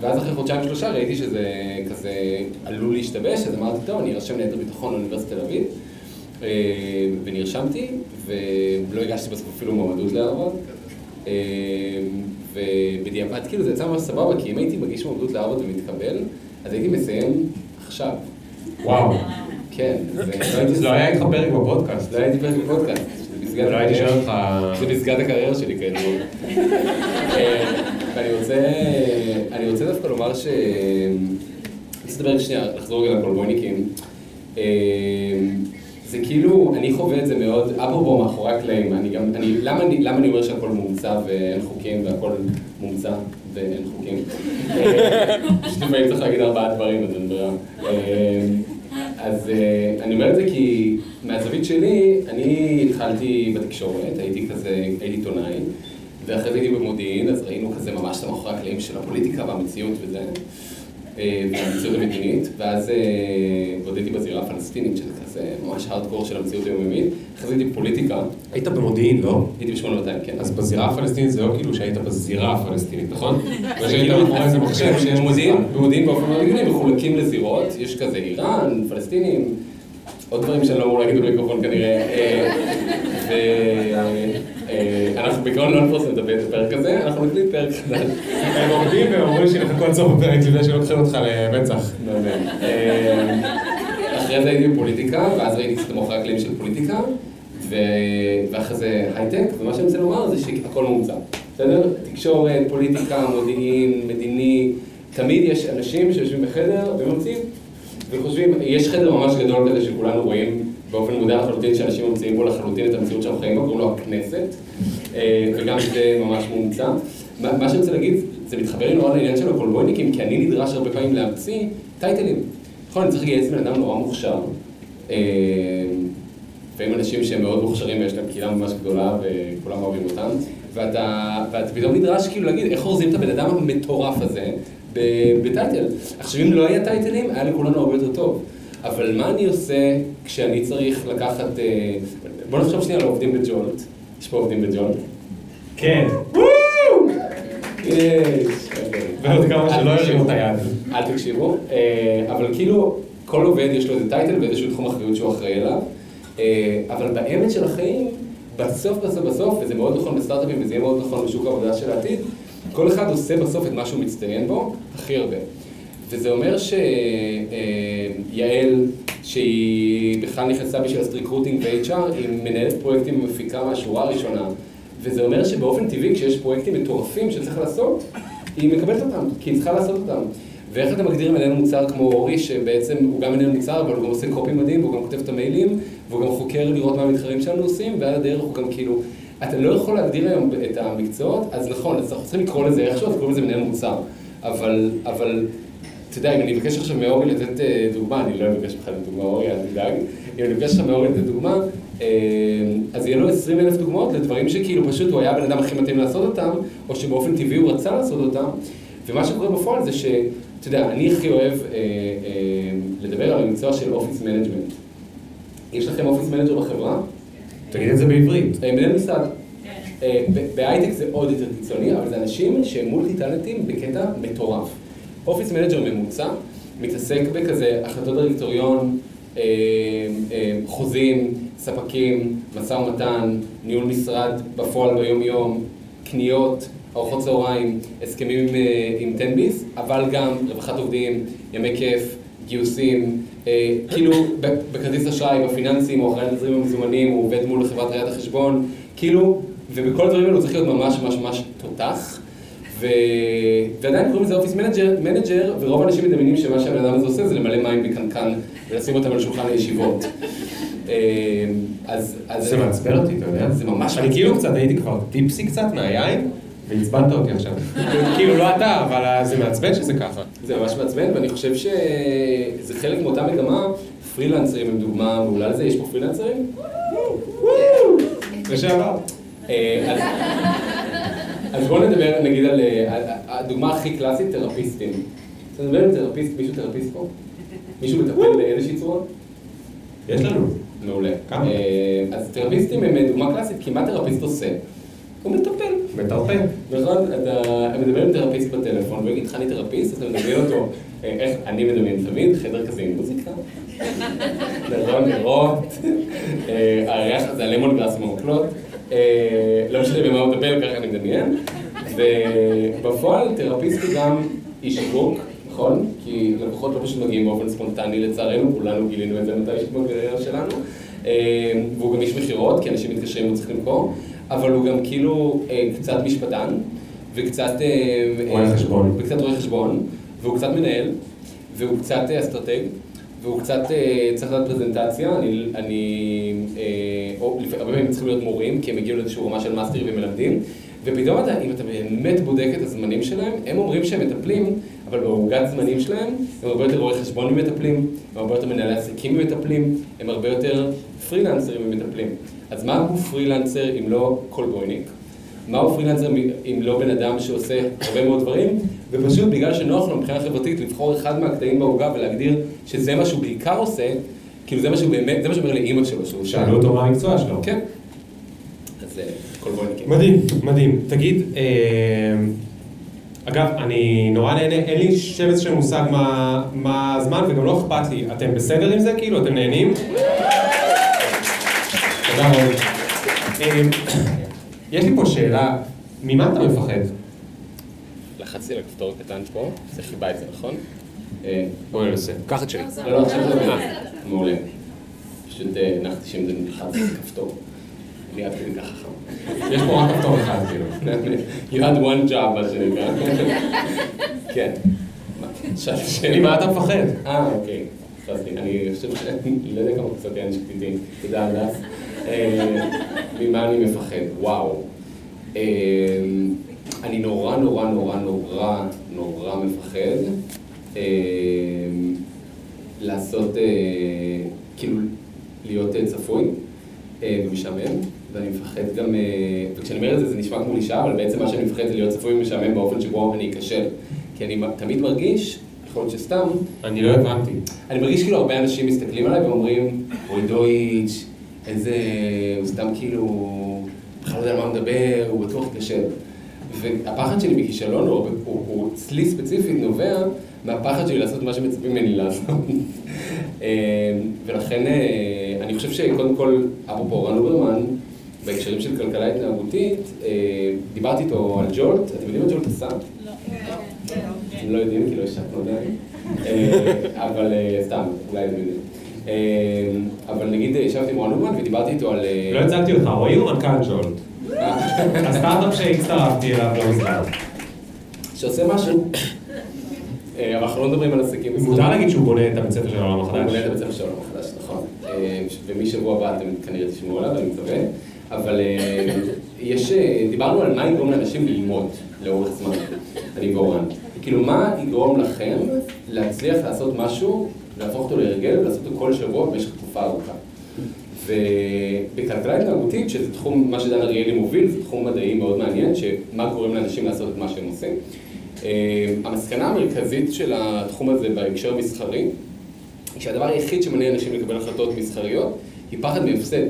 ואז אחרי חודשיים שלושה ראיתי שזה כזה עלול להשתבש, אז אמרתי, טוב, אני ארשם ליתר ביטחון לאוניברסיטת תל אביב. ונרשמתי, ולא הגשתי בסוף אפילו מועמדות להרווארד. אה, ובדיעבד, כאילו זה יצא ממש סבבה, כי אם הייתי מגיש מועמדות להרווארד ומתקבל, אז הייתי מסיים עכשיו. וואו. כן, זה לא אז לא היה איתך פרק בפודקאסט. לא הייתי פרק בפודקאסט. זה פסגת לא הקריירה- שלי כידוע. אה, ואני רוצה, אני רוצה דווקא לומר ש... אני רוצה לדבר שנייה, לחזור רגע לקולבויניקים. זה כאילו, אני חווה את זה מאוד, אפרופו מאחורי הקלעים, אני גם, אני, למה, אני, למה אני אומר שהכל מומצא ואין חוקים והכל מומצא ואין חוקים? פשוט לפעמים צריך להגיד ארבעה דברים, אז אין ברירה. אה, אז אה, אני אומר את זה כי מהזווית שלי, אני התחלתי בתקשורת, הייתי כזה, הייתי עיתונאי, ואחרי זה הייתי במודיעין, אז ראינו כזה ממש את המאחורי הקלעים של הפוליטיקה והמציאות וזה, והמציאות המדינית, ואז אה, בודיתי בזירה הפלסטינית, שזה כזה ממש הארדקור של המציאות היומיומית, אחרי זה הייתי בפוליטיקה, היית במודיעין, לא? הייתי ב-8200, כן. אז בזירה הפלסטינית זה לא כאילו שהיית בזירה הפלסטינית, נכון? זה ושהיית כאילו, מאחורי איזה מחשב שיש במודיעין, מודיעין. במודיעין באופן מאוד הגיוני מחולקים לזירות, יש כזה איראן, פלסטינים, עוד דברים שאני לא אמור להגיד במיקרופון כנראה. ואנחנו בעיקרון לא נפרסם את הפרק הזה, אנחנו נקליט פרק חדש. הם עומדים והם אומרים שיחכו עד סוף הפרק לפני שלוקחים אותך למצח. באמת. אה, אחרי זה הייתי בפוליטיקה, ואז ראיתי קצת מאחורי הקלעים של פוליטיקה, ואחרי זה הייטק, ומה שאני רוצה לומר זה שהכל מומצא. בסדר? תקשורת, פוליטיקה, מודיעין, מדיני, תמיד יש אנשים שיושבים בחדר וממציאים, וחושבים, יש חדר ממש גדול כזה שכולנו רואים באופן מודע לחלוטין, שאנשים ממציאים בו לחלוטין את המציאות שאנחנו חיים בה, קוראים לו הכנסת, אה, וגם זה ממש מומצא. מה שאני רוצה להגיד, זה מתחבר לי נורא לעניין של הקולבויניקים, כי אני נדרש הרבה פעמים להמציא טייטלים. נכון, אני צריך לגייס בן אדם נורא מוכשר. אה, לפעמים אנשים שהם מאוד מוכשרים ויש להם קהילה ממש גדולה וכולם אוהבים אותם, ואתה, ואתה פתאום נדרש כאילו להגיד איך אורזים את הבן אדם המטורף הזה בטייטל. עכשיו אם לא היה טייטלים, היה לכולנו הרבה יותר טוב. אבל מה אני עושה כשאני צריך לקחת... אה, בוא נחשוב שנייה על העובדים בג'ולט. יש פה עובדים בג'ולט. כן. יש. אוקיי. ועוד כמה שלא אל הרימו את תקשיבו. היד. אל תקשיבו, אה, אבל כאילו, כל עובד יש לו איזה טייטל ואיזשהו תחום אחריות שהוא אחראי אליו, אה, אבל באמת של החיים, בסוף בסוף בסוף, וזה מאוד נכון בסטארט-אפים וזה יהיה מאוד נכון בשוק העבודה של העתיד, כל אחד עושה בסוף את מה שהוא מצטיין בו הכי הרבה. וזה אומר שיעל, שהיא בכלל נכנסה בשביל לעשות recruiting ו-HR, היא מנהלת פרויקטים ומפיקה מהשורה הראשונה. וזה אומר שבאופן טבעי, כשיש פרויקטים מטורפים שצריך לעשות, היא מקבלת אותם, כי היא צריכה לעשות אותם. ואיך אתה מגדיר מנהל מוצר כמו אורי, שבעצם הוא גם מנהל מוצר, אבל הוא גם עושה copy מדהים, והוא גם כותב את המיילים, והוא גם חוקר לראות מה המתחרים שלנו עושים, ועל הדרך הוא גם כאילו, אתה לא יכול להגדיר היום את המקצועות, אז נכון, אז אנחנו צריכים לקרוא לזה איכשהו, אז קוראים לזה מנהל מוצר. אבל, אבל, אתה יודע, אם אני אבקש עכשיו מאורי לתת אה, דוגמה, אני לא אבקש ממך לתת דוגמה, אורי, אל תדאג, אם אני אבקש עכשיו מאורי לתת דוגמה, אה, אז יהיה לו 20 אלף דוגמאות לדברים שכאילו פשוט הוא היה הבן אדם הכי מתאים לעשות אותם, או שבאופן טבעי הוא רצה לעשות אותם, ומה שקורה בפועל זה שאתה יודע, אני הכי אוהב אה, אה, לדבר על המקצוע של office management. יש לכם office manager בחברה? תגיד את זה בעברית. אה, מנהל משרד. אה, ב- בהייטק זה עוד יותר קיצוני, אבל זה אנשים שהם multi טאלנטים בקטע מטורף. office manager ממוצע מתעסק בכזה החלטות דירקטוריון, אה, אה, חוזים, ספקים, משא ומתן, ניהול משרד בפועל ביום-יום, קניות, ארוחות צהריים, הסכמים עם, אה, עם 10 ביס, אבל גם רווחת עובדים, ימי כיף, גיוסים, כאילו בכרטיס אשראי, בפיננסים, הוא אחראי על תזרים המזומנים, הוא עובד מול חברת ראיית החשבון, כאילו, ובכל הדברים האלו צריך להיות ממש ממש ממש תותח. ו... ועדיין קוראים לזה office manager, manager, ורוב האנשים מדמיינים שמה שהבן אדם הזה עושה זה למלא מים בקנקן ולשים אותם על שולחן הישיבות. אה, אז... זה מעצבן אותי, אתה יודע? זה ממש אני. כאילו קצת הייתי כבר tipsy קצת מהיין, ועצבנת אותי עכשיו. כאילו לא אתה, אבל זה מעצבן שזה ככה. זה ממש מעצבן, ואני חושב שזה חלק מאותה מגמה. פרילנסרים הם דוגמה מעולה לזה, יש פה פרילנסרים? לשעבר. אה, אז- בואו נדבר נגיד על אה, הדוגמה הכי קלאסית, תרפיסטים. אתה מדבר עם תרפיסט, מישהו תרפיסט פה? מישהו מטפל באיזושהי צורה? יש לנו. מעולה. כמה? אה, אז תרפיסטים הם דוגמה קלאסית, כי מה תרפיסט עושה? הוא מטפל. מטרפן. נכון? אתה מדבר עם תרפיסט בטלפון, והוא יגיד לך אני תרפיסט, אתה מדמיין אותו, אה, איך אני מדמיין תמיד, חדר כזה עם מוזיקה. נכון, נרות, אה, הריח הזה, הלמון גראס מהמקלות, אה, לא משנה במה הוא מטפל, ככה אני מדמיין. ובפועל תרפיסט הוא גם איש שיווק, נכון? כי לקוחות לא פשוט מגיעים באופן ספונטני לצערנו, כולנו גילינו את זה מתישהו בקריירה שלנו. אה, והוא גם איש מכירות, כי אנשים מתקשרים והוא צריך למכור, אבל הוא גם כאילו אה, קצת משפטן, וקצת... אה, רואה אה, חשבון. וקצת רואה חשבון, והוא קצת מנהל, והוא קצת אה, אסטרטג, והוא קצת אה, צריך לדעת פרזנטציה, אני, אני אה, או הרבה פעמים צריכים להיות מורים, כי הם הגיעו לאיזושהי רמה של mastery ומלמדים, ופתאום אתה, אם אתה באמת בודק את הזמנים שלהם, הם אומרים שהם מטפלים, אבל בעוגת זמנים שלהם, הם הרבה יותר רואי חשבון ממטפלים, הם הרבה יותר מנהלי עסקים ממטפלים, הם הרבה יותר פרילנסרים ממטפלים. אז מה הוא פרילנסר אם לא קולבויניק? מהו פרילנסר אם לא בן אדם שעושה הרבה מאוד דברים, ופשוט בגלל שנוח לו מבחינה חברתית לבחור אחד מהקטעים בעוגה ולהגדיר שזה מה שהוא בעיקר עושה, כאילו זה מה שהוא באמת, זה מה שאומר לאימא שלו שהוא. שאלו אותו מה המקצוע שלו. כן. אז אה, כל בויניקים. מדהים, מדהים. תגיד, אה, אגב, אני נורא נהנה, אין לי שמץ של מושג מה- מה הזמן וגם לא אכפת לי. אתם בסדר עם זה? כאילו, אתם נהנים? תודה רבה. אה, יש לי פה שאלה, ממה אתה מפחד? לחצתי על הכפתור הקטן פה, זה חיבה את זה, נכון? אה, בואו ננסה. קח את שלי. לא, לא, עכשיו זה מעולה. פשוט אה, הנחתי שאם זה נלחץ על כפתור. אני עד כדי כך חכם. יש פה רק כפתור אחד, כאילו. You had one job, מה שנקרא. כן. מה? שאלה. ממה אתה מפחד? אה, אוקיי. חשבתי, אני חושב ש... לא יודע כמה קצת אין שקטיטים. תודה, הדס. אה, ממה אני מפחד? וואו. אני נורא נורא נורא נורא נורא מפחד אה, לעשות, אה, כאילו, להיות אה, צפוי אה, ומשעמם, ואני מפחד גם, אה, וכשאני אומר את זה זה נשמע כמו לישה, אבל בעצם מה שאני מפחד זה להיות צפוי ומשעמם באופן שבו אני אכשל. כי אני תמיד מרגיש, יכול להיות שסתם, אני לא הבנתי. אני מרגיש כאילו הרבה אנשים מסתכלים עליי ואומרים, אוי דויץ', איזה, הוא סתם כאילו, בכלל לא יודע על מה הוא מדבר, הוא בטוח ייכשל. והפחד שלי מכישלון, הוא, הוא, הוא אצלי ספציפית נובע מהפחד שלי לעשות מה שמצפים ממני לעשות. אה, ולכן אה, אני חושב שקודם כל, אפרופו רן אוברמן, בהקשרים של כלכלה התנהגותית, אה, דיברתי איתו על ג'ולט, אתם יודעים מה ג'ולט עשה? אתם לא יודעים, כי לא השקנו עדיין. אבל סתם, אולי אתם יודעים. אבל נגיד ישבתי עם רן אוברמן ודיברתי איתו על... לא הצגתי אותך, רועי הוא מנכ"ל ג'ולט. הסטארט-אפ שהצטרפתי אליו לא מזמן. שעושה משהו אבל אנחנו לא מדברים על עסקים. מותר להגיד שהוא בונה את הבית ספר של העולם הוא החדש. בונה את הבית ספר של העולם החדש, נכון. ומשבוע הבא אתם כנראה תשמעו עליו, אני מקווה. אבל יש, דיברנו על מה יגרום לאנשים ללמוד לאורך זמן, אני ואורן. כאילו, מה יגרום לכם להצליח לעשות משהו, להפוך אותו להרגל ולעשות אותו כל שבוע במשך תקופה ארוכה. ובכלכלה התנהגותית, שזה תחום, מה שדן אריאלי מוביל, זה תחום מדעי מאוד מעניין, שמה גורם לאנשים לעשות את מה שהם עושים. אה, המסקנה המרכזית של התחום הזה בהקשר מסחרי, היא שהדבר היחיד שמניע אנשים לקבל החלטות מסחריות, היא פחד מהפסד.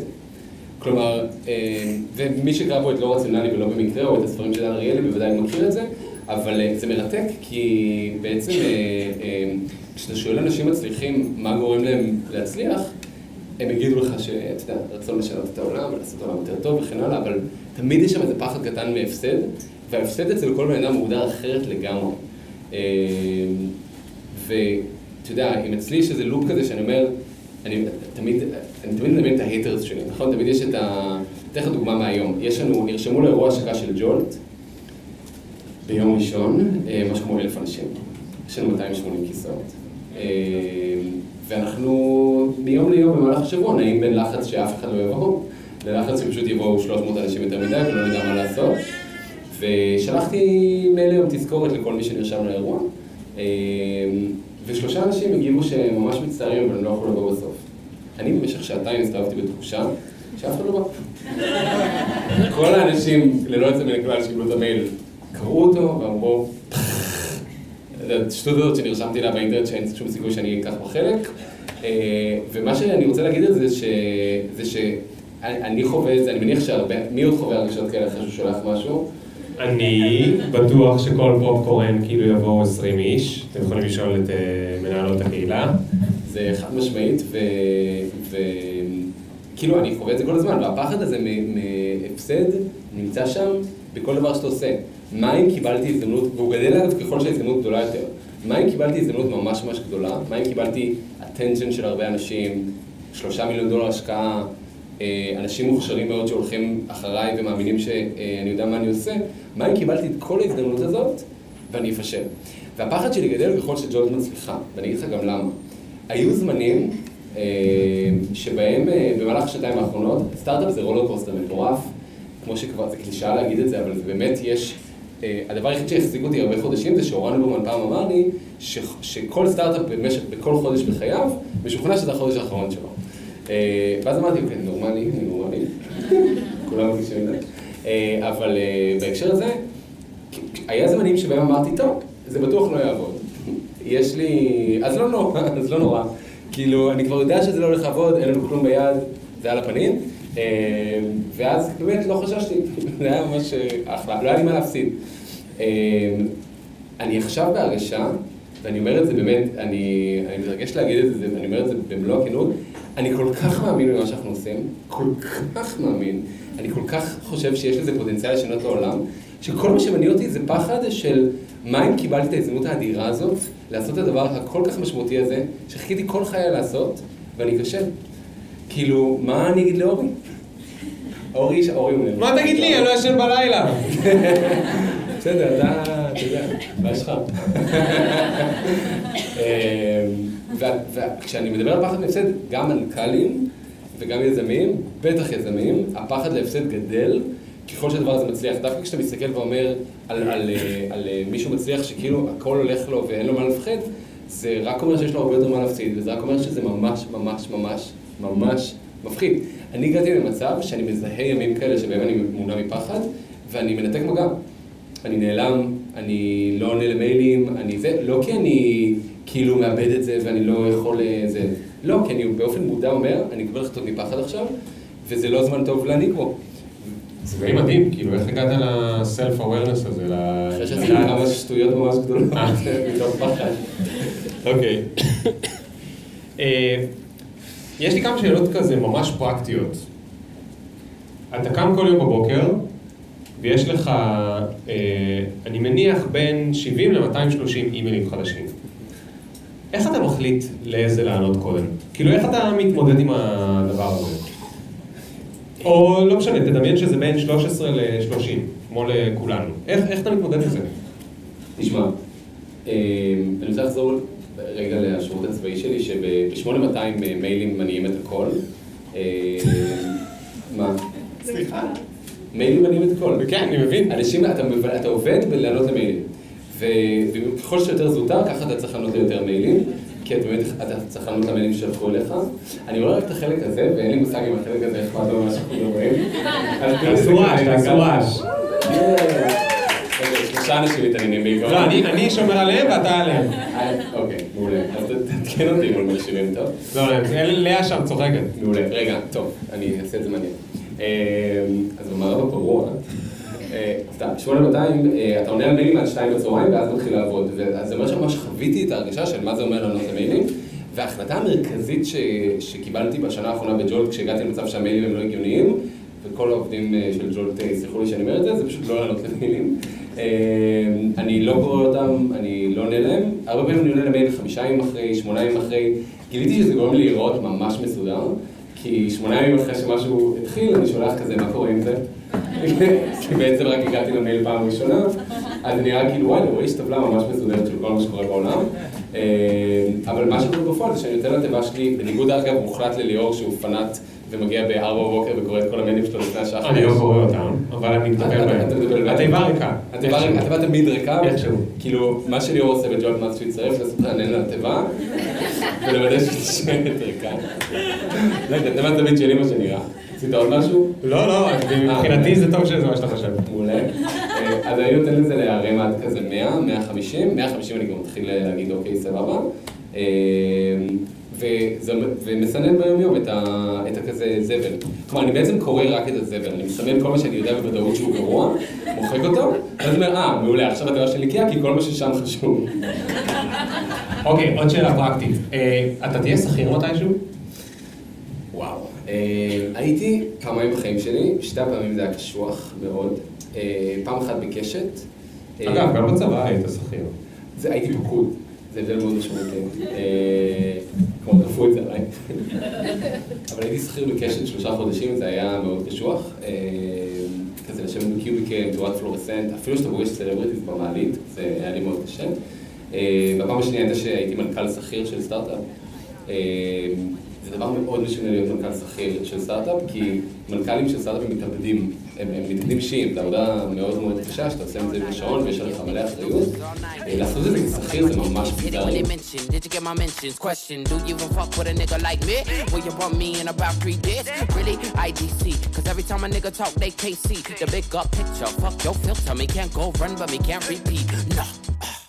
כלומר, אה, ומי שקרא פה את לא רציונלי ולא במקרה, או את הספרים של דן אריאלי, בוודאי מכיר את זה, אבל אה, זה מרתק, כי בעצם כשאתה שואל אנשים מצליחים מה גורם להם להצליח, הם יגידו לך שאתה יודע, רצון לשנות את העולם ולעשות עולם יותר טוב וכן הלאה, אבל תמיד יש שם איזה פחד קטן מהפסד, וההפסד אצל כל בן אדם מוגדר אחרת לגמרי. אה, ואתה יודע, אם אצלי יש איזה לופ כזה שאני אומר, אני תמיד, אני תמיד מדמיין את ההייטרס שלי, נכון? תמיד יש את ה... אתן לך דוגמה מהיום. יש לנו, נרשמו לאירוע השקה של ג'ולט ביום ראשון, אה, משהו כמו אלף אנשים. יש לנו 280 כיסאות. ואנחנו מיום ליום במהלך השבוע נעים בין לחץ שאף אחד לא יבוא, ללחץ שפשוט יבואו 300 אנשים יותר מדי ולא נדע מה לעשות. ושלחתי מייל היום תזכורת לכל מי שנרשם לאירוע, אה, ושלושה אנשים הגיבו שהם ממש מצטערים אבל הם לא יכלו לבוא בסוף. אני במשך שעתיים הסתובבתי בתחושה שאף אחד לא בא. כל האנשים, ללא יוצא מן הכלל, שקיבלו את המייל, קראו אותו ואמרו, השטות הזאת שנרשמתי לה באינטרנט שאין שום סיכוי שאני אקח בה חלק. אה, ומה שאני רוצה להגיד על זה, ש... זה שאני חווה את זה, אני מניח שהרבה, מי עוד חווה הרגשות כאלה אחרי שהוא שולח משהו? אני בטוח שכל פופקורן כאילו יבואו 20 איש, אתם יכולים לשאול את אה, מנהלות הקהילה. זה חד משמעית, ו... ו... כאילו, אני חווה את זה כל הזמן, והפחד הזה מהפסד נמצא שם בכל דבר שאתה עושה. מה אם קיבלתי הזדמנות, והוא גדל אגב ככל שההזדמנות גדולה יותר, מה אם קיבלתי הזדמנות ממש ממש גדולה? מה אם קיבלתי attention של הרבה אנשים, שלושה מיליון דולר השקעה, אה, אנשים מוכשרים מאוד שהולכים אחריי ומאמינים שאני יודע מה אני עושה, מה אם קיבלתי את כל ההזדמנות הזאת ואני אפשל? והפחד שלי גדל ככל שג'ולט מצליחה, ואני אגיד לך גם למה. היו זמנים אה, שבהם אה, במהלך השנתיים האחרונות, סטארט-אפ זה רולר קוסטר מטורף, כמו שכבר, זה קלישאה להגיד את זה, אבל זה באמת יש, אה, הדבר היחיד שהחזיק אותי הרבה חודשים זה שאורן לוברמן פעם אמר לי ש, שכל סטארט-אפ במשך, בכל חודש בחייו, משוכנע שזה החודש האחרון שלו. אה, ואז אמרתי, אוקיי, נורמלי, נורמלי, כולם מרגישים את זה. אה, אבל אה, בהקשר הזה, היה זמנים שבהם אמרתי, טוב, זה בטוח לא יעבוד. יש לי... אז לא נורא, אז לא נורא. כאילו, אני כבר יודע שזה לא הולך לעבוד, אין לנו כלום ביד, זה על הפנים. אה, ואז באמת לא חששתי, זה היה ממש אה, אחלה, לא היה לי מה להפסיד. אה, אני עכשיו בהרגשה, ואני אומר את זה באמת, אני, אני מתרגש להגיד את זה, ואני אומר את זה במלוא הכנות, אני כל כך מאמין במה שאנחנו עושים, כל כך מאמין, אני כל כך חושב שיש לזה פוטנציאל לשנות את העולם, שכל מה שמניע אותי זה פחד של מה אם קיבלתי את ההזדמנות האדירה הזאת, לעשות את הדבר הכל כך משמעותי הזה, שחיכיתי כל חיי לעשות, ואני אכשל. כאילו, מה אני אגיד לאורי? אורי, אורי הוא... מה תגיד לי, אני לא ישן בלילה. בסדר, אתה, אתה יודע, מה שלך? וכשאני מדבר על פחד מהפסד, גם מנכ"לים וגם יזמים, בטח יזמים, הפחד להפסד גדל ככל שהדבר הזה מצליח. דווקא כשאתה מסתכל ואומר על, על, על, על מישהו מצליח שכאילו הכל הולך לו ואין לו מה לפחד, זה רק אומר שיש לו הרבה יותר מה להפסיד, וזה רק אומר שזה ממש ממש ממש ממש מפחיד. אני הגעתי למצב שאני מזהה ימים כאלה שבהם אני מונע מפחד, ואני מנתק מגע. אני נעלם, אני לא עונה למיילים, אני זה, לא כי אני כאילו מאבד את זה ואני לא יכול זה, לא, כי אני באופן מודע אומר, אני אקבל החלטות מפחד עכשיו, וזה לא זמן טוב להעניק בו. זה די מדהים, כאילו, איך הגעת לסלף אווירנס הזה? ל- אחרי שעשיתי כמה שטויות ממש גדולות, מתוך פחד. אוקיי. אה, יש לי כמה שאלות כזה ממש פרקטיות. אתה קם כל יום בבוקר, ויש לך, אה, אני מניח, בין 70 ל-230 אימיילים חדשים. איך אתה מחליט לאיזה לענות קודם? כאילו, איך אתה מתמודד עם הדבר הזה? או לא משנה, תדמיין שזה בין 13 ל-30, כמו לכולנו. איך, איך אתה מתמודד עם זה? תשמע, אני רוצה לחזור רגע לשירות הצבאי שלי, שב-8200 מיילים מניעים את הכל. מה? סליחה? מיילים מניעים את הכל. כן, אני מבין. אנשים, אתה עובד בלענות למיילים. וככל שיותר זוטר, ככה אתה צריך לענות ליותר מיילים. כי באמת אתה צריך לענות למיילים שלחו אליך. אני רואה רק את החלק הזה, ואין לי מושג אם החלק הזה אכפת לו ממה שאנחנו מדברים. תעשו רעש, תעשו רעש. שלושה אנשים מתעניינים בעיקרון. לא, אני שומר עליהם ואתה עליהם. אוקיי, מעולה. אז תעדכן אותי אם מקשיבים טוב. לא, לאה שם צוחקת. מעולה. רגע, טוב, אני אעשה את זה מעניין. אז במערב הפרוע, סתם, 8200, אתה עונה על מיילים עד 2 בצהריים ואז מתחיל לעבוד. אז זה אומר שממש חוויתי את ההרגשה של מה זה אומר לענות למיילים. וההחלטה המרכזית שקיבלתי בשנה האחרונה בג'ולט, כשהגעתי למצב שהמיילים הם לא הגיוניים, וכל העובדים של ג'ולט יסלחו לי שאני אומר את זה, זה פשוט לא לענות למיילים. אני לא קורא אותם, אני לא עונה להם. הרבה פעמים אני עונה למייל חמישה ימים אחרי, שמונה ימים אחרי. גיליתי שזה גורם לי להיראות ממש מסודר, כי שמונה ימים אחרי שמשהו התחיל, אני שולח כזה, מה קורה עם זה? כי בעצם רק הגעתי למייל פעם ראשונה, אז אני נראה כאילו, וואי, אני רואה יש טבלה ממש מסודרת של כל מה שקורה בעולם. אבל מה שקורה בפועל זה שאני יוצא לתיבה שלי, בניגוד אגב מוחלט לליאור שהוא פנאט ומגיע בארבע בבוקר וקורא את כל המיילים שלו לפני השעה חמש. אני לא קורא אותם, אבל אני מטפל בהם. התיבה ריקה. התיבה תמיד ריקה. איכשהו. כאילו, מה שליאור עושה בג'ולט מאס שהוא יצטרף, לעשות רענן לתיבה, ולוודא שהיא נשמעת ריקה. לא יודע, זה מהזווית שלי מה שנראה. עשית עוד משהו? לא, לא, מבחינתי זה טוב שזה מה שאתה חושב. מעולה. אז אני נותן לזה להרים עד כזה 100, 150, 150 אני גם מתחיל להגיד אוקיי, סבבה. ומסנן ביום יום את הכזה זבל. כלומר, אני בעצם קורא רק את הזבל, אני מסמן כל מה שאני יודע בוודאות שהוא גרוע, מוחק אותו, ואז אומר, אה, מעולה, עכשיו התיבה שלי נקייה, כי כל מה ששם חשוב. אוקיי, עוד שאלה פרקטית. אתה תהיה שכיר מתישהו? וואו. הייתי פעמיים בחיים שלי, שתי הפעמים זה היה קשוח מאוד. פעם אחת בקשת. אגב, גם בצבא היית שכיר. הייתי פקוד. זה הבדל מאוד משמעותי. כמו כפו את זה עליי. אבל הייתי שכיר בקשת שלושה חודשים, זה היה מאוד קשוח. כזה לשבת ב cubicle עם תאורת פלורסנט, אפילו שאתה פוגש celebrities במעלית, זה היה לי מאוד קשה. והפעם השנייה הייתה שהייתי מנכ"ל שכיר של סטארט-אפ. זה דבר מאוד משונה להיות מנכ"ל שכיר של סטארט-אפ, כי מנכ"לים של סטארט-אפים מתאבדים, הם מתאבדים שיעים, זו עבודה מאוד מאוד קשה, שאתה עושה את זה בשעון ויש עליך מלא אחריות. לעשות את זה כשכיר זה ממש ביזארי. Nah.